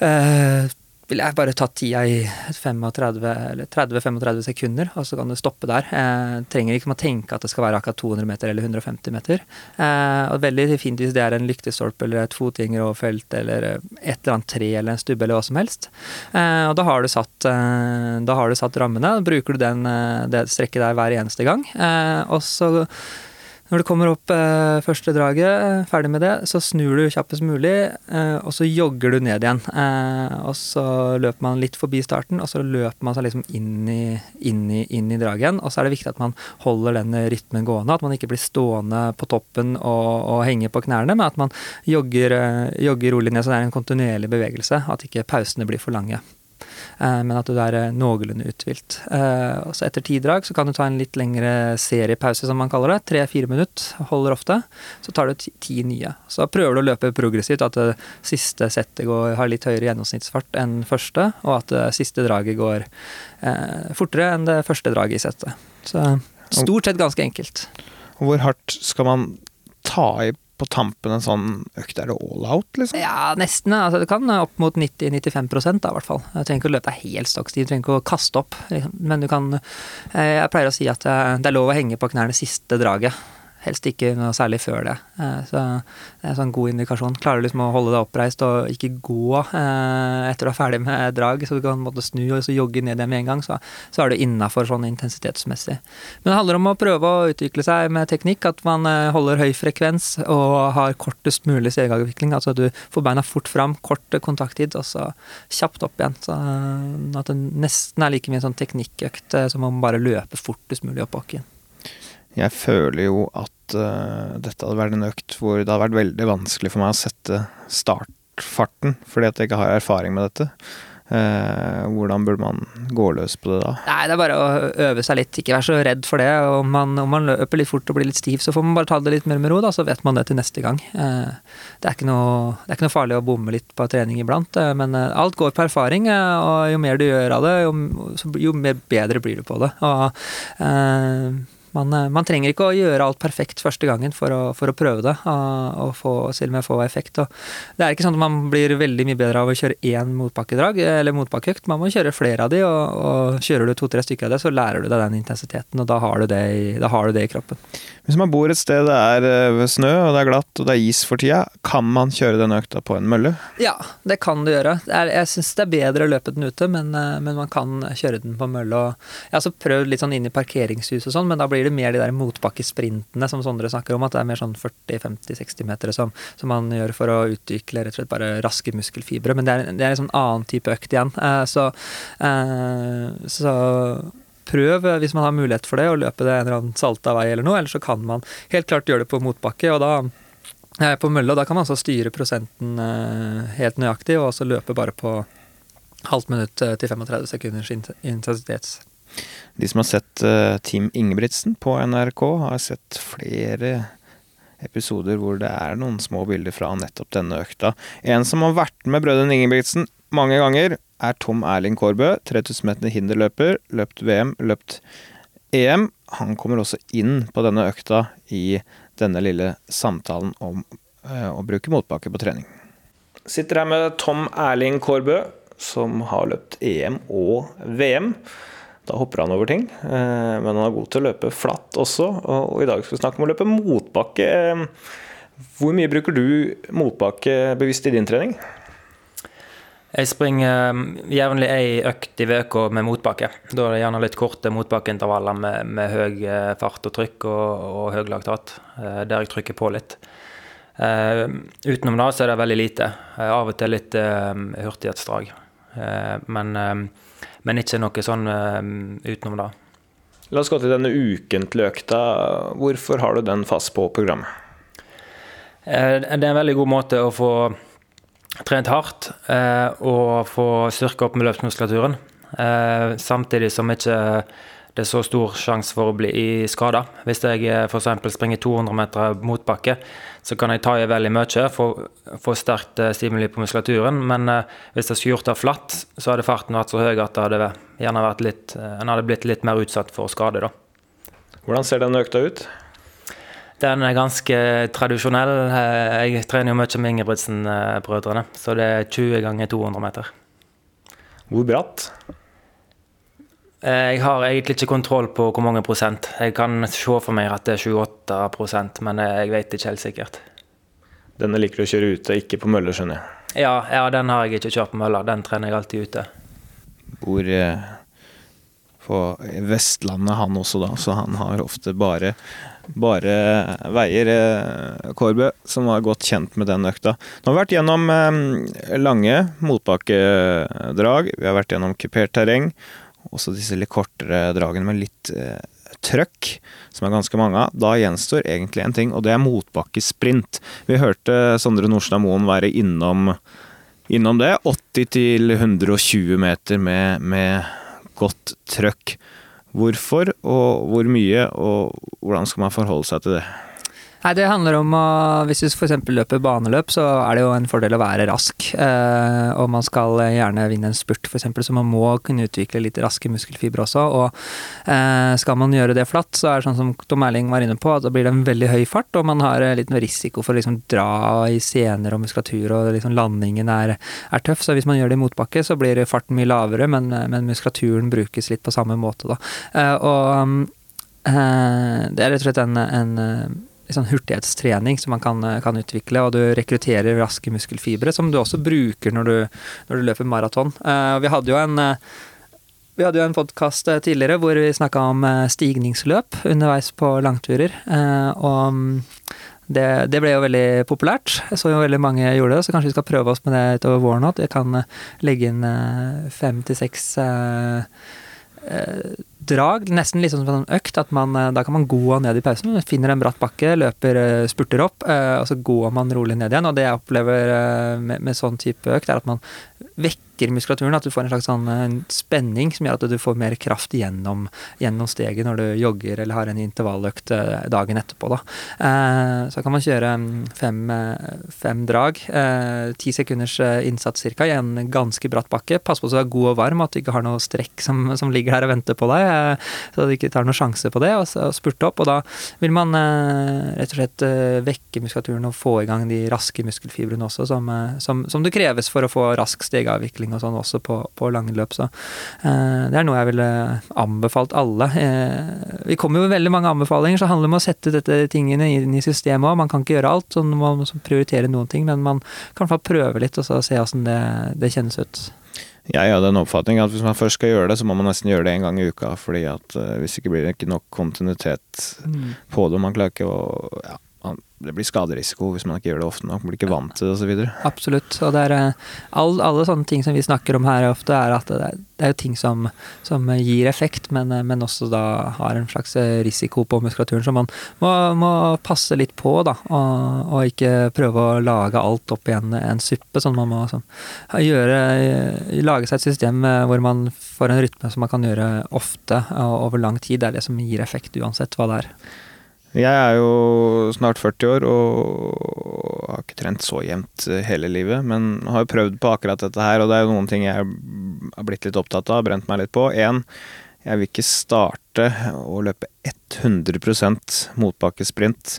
eh, vil jeg bare ta tida i 30-35 sekunder, og så kan du stoppe der. Eh, trenger ikke å tenke at det skal være akkurat 200 meter eller 150 meter. Eh, og veldig fint hvis det er en lyktestolpe eller et fotgjengeroverfelt eller eh, et eller annet tre eller en stubbe eller hva som helst. Eh, og da har du satt, eh, da har du satt rammene. Bruker du den, eh, det strekket der hver eneste gang. Og så når du kommer opp eh, første draget, eh, ferdig med det, så snur du kjappest mulig, eh, og så jogger du ned igjen. Eh, og så løper man litt forbi starten, og så løper man seg liksom inn i, inn i, inn i draget igjen. Og så er det viktig at man holder den rytmen gående, at man ikke blir stående på toppen og, og henge på knærne, men at man jogger, eh, jogger rolig ned, så det er en kontinuerlig bevegelse, at ikke pausene blir for lange. Eh, men at du er noenlunde uthvilt. Eh, og så etter ti drag så kan du ta en litt lengre seriepause, som man kaller det. Tre-fire minutter holder ofte. Så tar du ti, ti nye. Så prøver du å løpe progressivt, at det siste settet går, har litt høyere gjennomsnittsfart enn første, og at det siste draget går eh, fortere enn det første draget i settet. Så stort sett ganske enkelt. Hvor hardt skal man ta i på tampen en sånn økt? Er det all out, liksom? Ja, nesten. Altså, det kan opp mot 90-95 da, i hvert fall. Du trenger ikke å løpe helt stokkstiv, du trenger ikke å kaste opp. liksom. Men du kan eh, Jeg pleier å si at eh, det er lov å henge på knærne siste draget. Helst ikke noe særlig før det. Eh, Så det er en sånn god indikasjon. Klarer du liksom å holde deg oppreist og ikke gå eh, etter du er ferdig med drag, så du kan måtte snu og så jogge ned igjen med en gang, så, så er du innafor sånn intensitetsmessig. Men det handler om å prøve å utvikle seg med teknikk, at man eh, holder høy frekvens og har kortest mulig stegeavvikling. Altså at du får beina fort fram, kort kontakttid, og så kjapt opp igjen. Så at det nesten er like mye en sånn teknikkøkt som om bare løper fortest mulig opp bakken. Jeg føler jo at uh, dette hadde vært en økt hvor det hadde vært veldig vanskelig for meg å sette startfarten, fordi at jeg ikke har erfaring med dette. Uh, hvordan burde man gå løs på det da? Nei, Det er bare å øve seg litt, ikke være så redd for det. Om man, om man løper litt fort og blir litt stiv, så får man bare ta det litt mer med ro, da, så vet man det til neste gang. Uh, det, er noe, det, er ikke noe, farlig å bomme litt på trening iblant, uh, men alt går på erfaring. Og jo mer du gjør av det, jo, jo mer bedre blir du på det. Og man, eh, man, trenger ikke å gjøre alt perfekt første gangen for å, for å prøve det, og, og få, selv om jeg får effekt. Og det er ikke sånn at man blir veldig mye bedre av å kjøre én motbakkedrag eller motbakkeøkt. Man må kjøre flere av de, og, og kjører du to-tre stykker av det, så lærer du deg den intensiteten, og da har du det i, har du det i kroppen. Hvis man bor et sted det er eh, snø, og det er glatt og det er is for tida, kan man kjøre den økta på en mølle? Ja, det kan du gjøre. Er, jeg syns det er bedre å løpe den ute, men, eh, men, man kan kjøre den på mølle. jeg har også prøvd litt sånn inn i parkeringshus og sånn, men da blir det mer de der motbakkesprintene som Sondre snakker om, at det er mer sånn 40-50-60 meter som, som, man gjør for å utvikle rett og slett bare raske muskelfibre. Men det er, det er en sånn annen type økt igjen. Eh, så, så prøv, hvis man har mulighet for det, å løpe det en eller annen salta vei eller noe. Eller så kan man helt klart gjøre det på motbakke, og da eh, på mølle, og da kan man altså styre prosenten eh, helt nøyaktig, og også løpe bare på halvt minutt eh, til 35 sekunders intensitets. De som har sett Team Ingebrigtsen på NRK, har sett flere episoder hvor det er noen små bilder fra nettopp denne økta. En som har vært med brødrene Ingebrigtsen mange ganger, er Tom Erling Kårbø. 3000 meter hinderløper, løpt VM, løpt EM. Han kommer også inn på denne økta i denne lille samtalen om øh, å bruke motbakke på trening. Sitter her med Tom Erling Kårbø, som har løpt EM og VM. Da hopper han over ting, eh, men han er god til å løpe flatt også. Og i dag skal vi snakke om å løpe motbakke. Hvor mye bruker du motbakke bevisst i din trening? Jeg springer um, jevnlig ei økt i uka med motbakke. Da er det gjerne litt korte motbakkeintervaller med, med høy eh, fart og trykk og, og høy laktat, eh, der jeg trykker på litt. Utenom det så er det veldig lite. Av og til litt hurtighetsdrag. men, men, ikke noe sånn utenom det. La oss gå til denne ukentlige økta. Hvorfor har du den fast på programmet? det er en veldig god måte å få trent hardt eh, og få styrke opp med løpsmuskulaturen. Eh, samtidig som ikke det er så stor sjanse for å bli skada. Hvis jeg eh, f.eks. springer 200 meter motbakke, så kan jeg ta i veldig mye, få, få sterkt eh, stimuli på muskulaturen. Men eh, hvis jeg skulle gjort det flatt, så hadde farten vært så høy at det hadde gjerne vært litt, en hadde blitt litt mer utsatt for skade. da. Hvordan ser den økta ut? Den er ganske tradisjonell. Jeg trener jo mye med Ingebrigtsen-brødrene, så det er 20 ganger 200 meter. Hvor bratt? Eh, jeg har egentlig ikke kontroll på hvor mange prosent. Jeg kan se for meg at det er 28% men jeg vet ikke helt sikkert. Denne liker du å kjøre ute, ikke på møller, skjønner jeg? Ja, ja, den har jeg ikke kjørt på møller. Den trener jeg alltid ute. Bor eh, på Vestlandet han også, da, så han har ofte bare bare veier eh, Kårbø, som var godt kjent med den økta. Nå har vi vært gjennom eh, lange motbakkedrag, vi har vært gjennom kupert terreng, også disse litt kortere dragene med litt eh, trøkk, som er ganske mange av. Da gjenstår egentlig en ting, og det er motbakkesprint. Vi hørte Sondre Nordstad Moen være innom, innom det. 80 120 meter med, med godt trøkk. Hvorfor, og hvor mye, og hvordan skal man forholde seg til det? Nei, Det handler om å Hvis du f.eks. løper baneløp, så er det jo en fordel å være rask. Eh, og man skal gjerne vinne en spurt, f.eks., så man må kunne utvikle litt raske muskelfibre også. Og eh, skal man gjøre det flatt, så er det sånn som Tom Erling var inne på, at da blir det en veldig høy fart, og man har litt risiko for å liksom dra i sener og muskulatur, og liksom landingen er, er, tøff. Så hvis man gjør det i motbakke, så blir farten mye lavere, men, men muskulaturen brukes litt på samme måte, da. Eh, og eh, det er rett og slett en, en sånn hurtighetstrening som man kan, kan, utvikle, og du rekrutterer raske muskelfibre, som du også bruker når du, når du løper maraton. Uh, vi hadde jo en uh, vi hadde jo en podkast eh, tidligere hvor vi snakka om stigningsløp underveis på langturer. Og mm, det, det, ble jo veldig populært. Jeg så jo veldig mange gjorde det, så kanskje vi skal prøve oss med det utover våren òg. Jeg kan legge inn fem til seks drag, nesten litt sånn som en økt. at man, Da kan man gå ned i pausen, finner en bratt bakke, løper, spurter opp, og så går man rolig ned igjen. Og det jeg opplever med, med sånn type økt, er at man vekker muskulaturen. At du får en slags sånn en spenning som gjør at du får mer kraft gjennom, gjennom steget når du jogger eller har en intervalløkt dagen etterpå. Da. Så kan man kjøre fem, fem drag, ti sekunders innsats ca. i en ganske bratt bakke. Pass på at du er god og varm, at du ikke har noe strekk som, som ligger der og venter på deg. Så du ikke tar noen sjanse på det, og, så, spurte opp. Og da vil man rett og slett vekke muskulaturen og få i gang de raske muskelfibrene også, som, som, som det kreves for å få rask stegavvikling og sånn også på, på lange løp. Så eh, det er noe jeg ville anbefalt alle. Eh, vi kommer jo med veldig mange anbefalinger, så det handler om å sette dette tingene inn i systemet òg. Man kan ikke gjøre alt, så man må prioritere noen ting, men man kan i hvert fall prøve litt og så se åssen det, det kjennes ut. Jeg har den oppfatning at hvis man først skal gjøre det, så må man nesten gjøre det en gang i uka. fordi at uh, hvis ikke blir det ikke nok kontinuitet mm. på det. Man klarer ikke å ja, det blir skaderisiko hvis man ikke gjør det ofte nok. Man blir ikke vant til det osv. Absolutt. Og er eh, all, alle sånne ting som vi snakker om her ofte, er at det er, det er jo ting som, som, gir effekt, men, eh, men, også da har en slags eh, risiko på muskulaturen. Så man må, må passe litt på, da. Og, og, ikke prøve å lage alt opp i en suppe. Sånn man må sånn, gjøre, lage seg et system hvor man får en rytme som man kan gjøre ofte og over lang tid. Det er det som gir effekt, uansett hva det er. Jeg er jo snart 40 år og har ikke trent så jevnt eh, hele livet, men har jo prøvd på akkurat dette her, og det er jo noen ting jeg har blitt litt opptatt av, brent meg litt på. Én, jeg vil ikke starte å løpe 100% motbakkesprint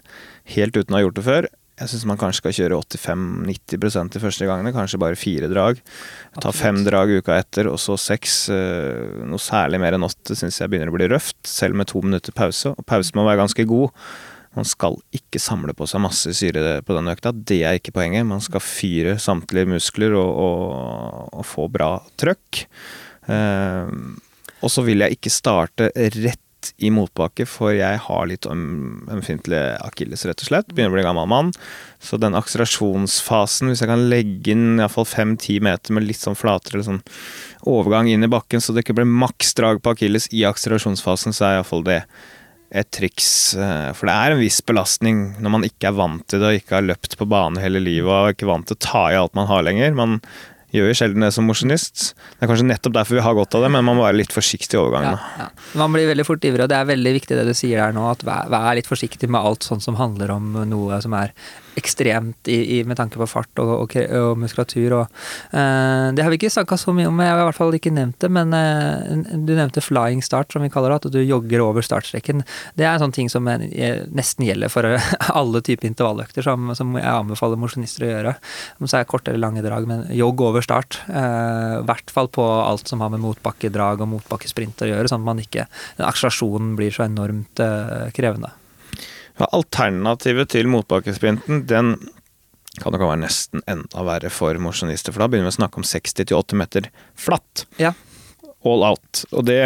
helt uten å ha gjort det før. Jeg syns man kanskje skal kjøre 85-90% de første gangene. Kanskje bare fire drag. Ta fem drag uka etter, og så seks. Eh, noe særlig mer enn åtte syns jeg begynner å bli røft, selv med to minutter pause. Og pausen må være ganske god. Man skal ikke samle på seg masse syre på den økta. Det er ikke poenget. Man skal fyre samtlige muskler og, og, og få bra trøkk. Eh, og så vil jeg ikke starte rett i motbakke, for jeg har litt ømfintlig akilles, rett og slett. Begynner å bli gammel mann. Så den akselerasjonsfasen, hvis jeg kan legge inn iallfall fem-ti meter med litt sånn flatere sånn overgang inn i bakken, så det ikke blir maks drag på akilles i akselerasjonsfasen, så er iallfall det et triks. Eh, for det er en viss belastning når man ikke er vant til det og ikke har løpt på bane hele livet og ikke vant til å ta i alt man har lenger. Man gjør jo sjelden det som mosjonist. Det er kanskje nettopp derfor vi har godt av det, men man må være litt forsiktig i overgangen. Ja, ja. Man blir veldig fort ivrig, og det er veldig viktig det du sier her nå, at vær, vær litt forsiktig med alt sånt som handler om noe som er ekstremt i, i, med tanke på fart og, og, og muskulatur. Og, uh, det har vi ikke snakka så mye om, jeg har i hvert fall ikke nevnt det, men uh, du nevnte flying start, som vi kaller det, at du jogger over startstreken. Det er en sånn ting som nesten gjelder for alle typer intervalløkter, som, som jeg anbefaler mosjonister å gjøre. Om så er korte eller lange drag, men jogg over start. Uh, I hvert fall på alt som har med motbakkedrag og motbakkesprint å gjøre, sånn at man ikke, akselerasjonen blir så enormt krevende. Ja, alternativet til motbakkesprinten, den kan nok være nesten enda verre for mosjonister, for da begynner vi å snakke om 60-80 meter flatt. Ja. All out. Og det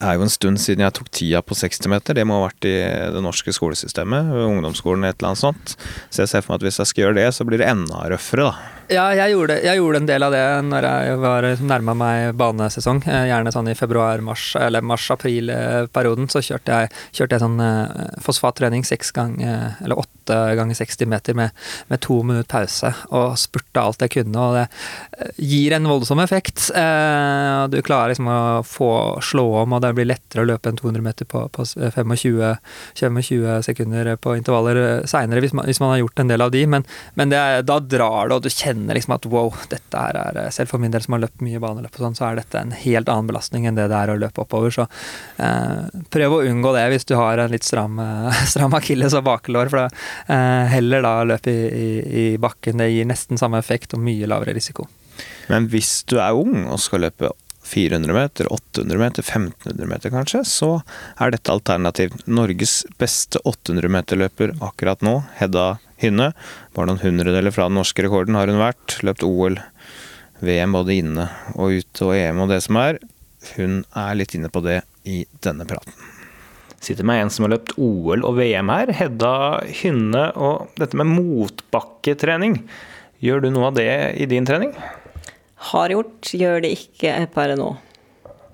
er jo en stund siden jeg tok tida på 60 meter. Det må ha vært i det norske skolesystemet, ungdomsskolen et eller annet sånt. Så jeg ser for meg at hvis jeg skal gjøre det, så blir det enda røffere, da. Ja, jeg gjorde, jeg gjorde, en del av det når jeg var nærma meg banesesong. Eh, gjerne sånn i februar-mars, eller mars-april-perioden. Så kjørte jeg, kjørte jeg sånn uh, fosfattrening seks ganger, eller åtte ganger 60 meter med, med, to minutter pause. Og spurte alt jeg kunne, og det gir en voldsom effekt. Du klarer liksom å få slå om, og det blir lettere å løpe enn 200 meter på, på 25, 25, sekunder på intervaller seinere, hvis, hvis, man har gjort en del av de. Men, men det, da drar det, og du kjenner kjenner liksom at wow, dette her er eh, Selv for min del som har løpt mye baneløp og sånn, så er dette en helt annen belastning enn det det er å løpe oppover. Så eh, prøv å unngå det hvis du har en litt stram, eh, stram akilles og bakelår. For da, eh, heller da løpe i, i, i, bakken. Det gir nesten samme effekt og mye lavere risiko. Men hvis du er ung og skal løpe 400 meter, 800 meter, 1500 meter kanskje, så er dette alternativ. Norges beste 800 meter-løper akkurat nå, Hedda Hynne. Bare noen hundredeler fra den norske rekorden har hun vært. Løpt OL, VM både inne og ute og EM og det som er. Hun er litt inne på det i denne praten. Sitter med en som har løpt OL og VM her, Hedda Hynne. Og dette med motbakketrening, gjør du noe av det i din trening? Har gjort, gjør det ikke per nå.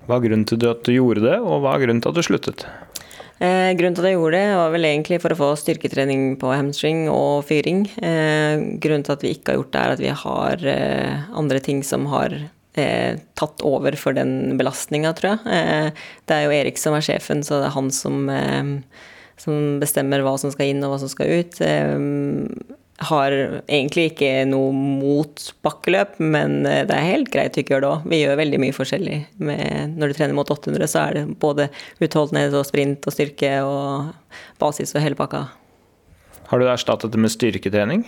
Hva er grunnen til at du gjorde det, og hva er grunnen til at du sluttet? Eh, grunnen til at jeg gjorde det, var vel egentlig for å få styrketrening på hamstring og fyring. Eh, grunnen til at vi ikke har gjort det, er at vi har eh, andre ting som har eh, tatt over for den belastninga, tror jeg. Eh, det er jo Erik som er sjefen, så det er han som, eh, som bestemmer hva som skal inn og hva som skal ut. Har egentlig ikke noe mot bakkeløp, men det er helt greit å ikke gjøre det òg. Vi gjør veldig mye forskjellig. Med, når du trener mot 800, så er det både utholdenhet og sprint og styrke og basis og hele pakka. Har du erstattet det med styrketrening?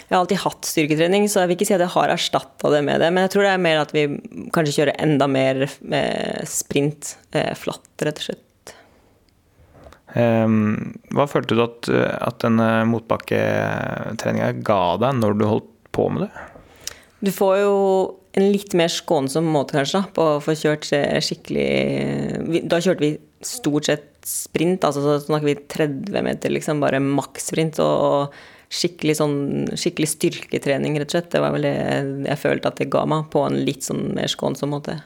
Jeg har alltid hatt styrketrening, så jeg vil ikke si at jeg har erstatta det med det. Men jeg tror det er mer at vi kanskje kjører enda mer sprint flatt, rett og slett. Um, hva følte du at, at denne motbakketreninga ga deg når du holdt på med det? Du får jo en litt mer skånsom måte, kanskje, på å få kjørt skikkelig Da kjørte vi stort sett sprint, altså så snakker vi 30 meter, liksom, bare makssprint. Og skikkelig sånn skikkelig styrketrening, rett og slett. Det var vel det jeg følte at det ga meg, på en litt sånn mer skånsom måte.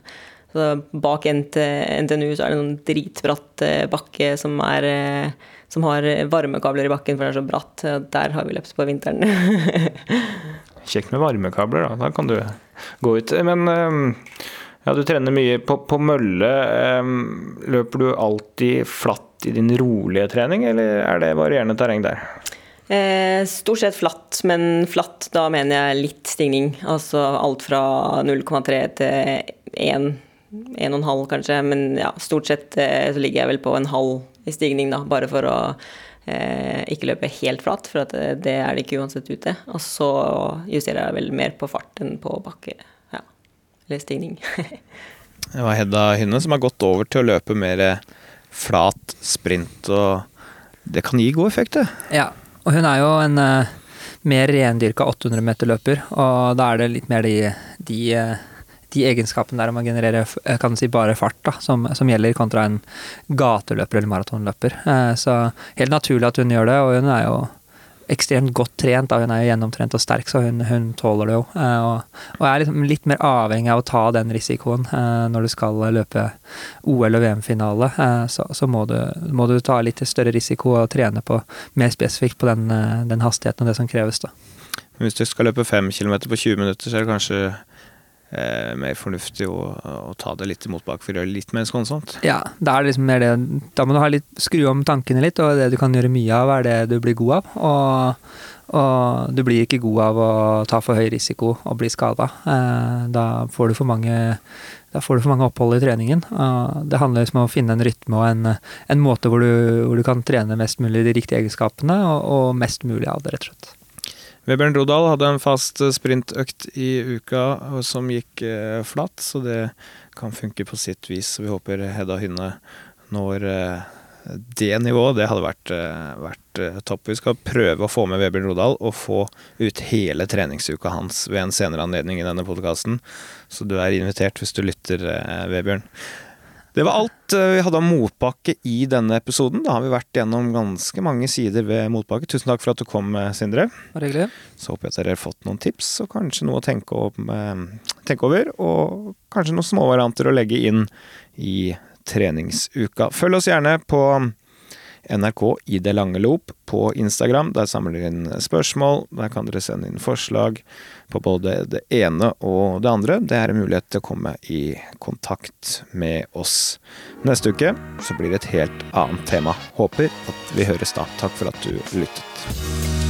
Så bak NTNU så er det noen dritbratt eh, bakke som, er, eh, som har varmekabler i bakken, for det er så bratt. Der har vi løpt på vinteren. Kjekt med varmekabler, da. Da kan du gå ut. Men ja, du trener mye på, på mølle. Løper du alltid flatt i din rolige trening, eller er det varierende terreng der? Eh, stort sett flatt, men flatt da mener jeg litt stigning. Altså alt fra 0,3 til 1 1,5 kanskje, men ja, stort sett eh, så ligger jeg vel på en halv i stigning, da, bare for å eh, ikke løpe helt flat, for det, eh, det, er det ikke uansett ute. Og så justerer jeg vel mer på fart enn på bakke, ja, eller stigning. det var Hedda Hynne som har gått over til å løpe mer flat sprint, og det kan gi god effekt, det. Ja, og hun er jo en uh, mer rendyrka 800 meter-løper, og da er det litt mer de, de uh, de egenskapene der om å generere eh, kan si bare fart, da, som, som gjelder kontra en gateløper eller maratonløper. Eh, så helt naturlig at hun gjør det, og hun er jo ekstremt godt trent. Da. Hun er jo gjennomtrent og sterk, så hun, hun tåler det jo. Eh, og, og er liksom litt mer avhengig av å ta den risikoen når du skal løpe OL- og VM-finale. Så, så må, du, må, du, ta litt større risiko og trene på mer spesifikt på den, den hastigheten og det som kreves. da. Hvis du skal løpe 5 km på 20 minutter, så er det kanskje eh, mer fornuftig å, å, ta det litt imot bak for å gjøre det litt mer skånsomt. Ja, da liksom Da må du ha litt, skru om tankene litt, og det du kan gjøre mye av, er det du blir god av. Og, og du blir ikke god av å ta for høy risiko og bli skada. Eh, da får du for mange da får du for mange opphold i treningen. Det handler liksom om å finne en rytme og en, en måte hvor du, hvor du, kan trene mest mulig de riktige egenskapene, og, og mest mulig av det, rett og slett. Vebjørn Rodal hadde en fast eh, sprintøkt i uka som gikk eh, flatt, så det kan funke på sitt vis. Vi håper Hedda Hynne når eh, det nivået. Det hadde vært, vært topp. Vi skal prøve å få med Vebjørn Rodal og få ut hele treningsuka hans ved en senere anledning i denne podkasten. Så du er invitert hvis du lytter, Vebjørn. Det var alt eh, vi hadde om motbakke i denne episoden. Da har vi vært gjennom ganske mange sider ved motbakke. Tusen takk for at du kom, eh, Sindre. Så håper jeg at dere har fått noen tips, og kanskje noe å eh, tenke over. Og kanskje noen småvarianter å legge inn i treningsuka. Følg oss gjerne på NRK i det lange loop på Instagram. Der samler dere inn spørsmål. Der kan dere sende inn forslag på både det ene og det andre. Det er en mulighet til å komme i kontakt med oss. Neste uke så blir det et helt annet tema. Håper at vi høres da. Takk for at du lyttet.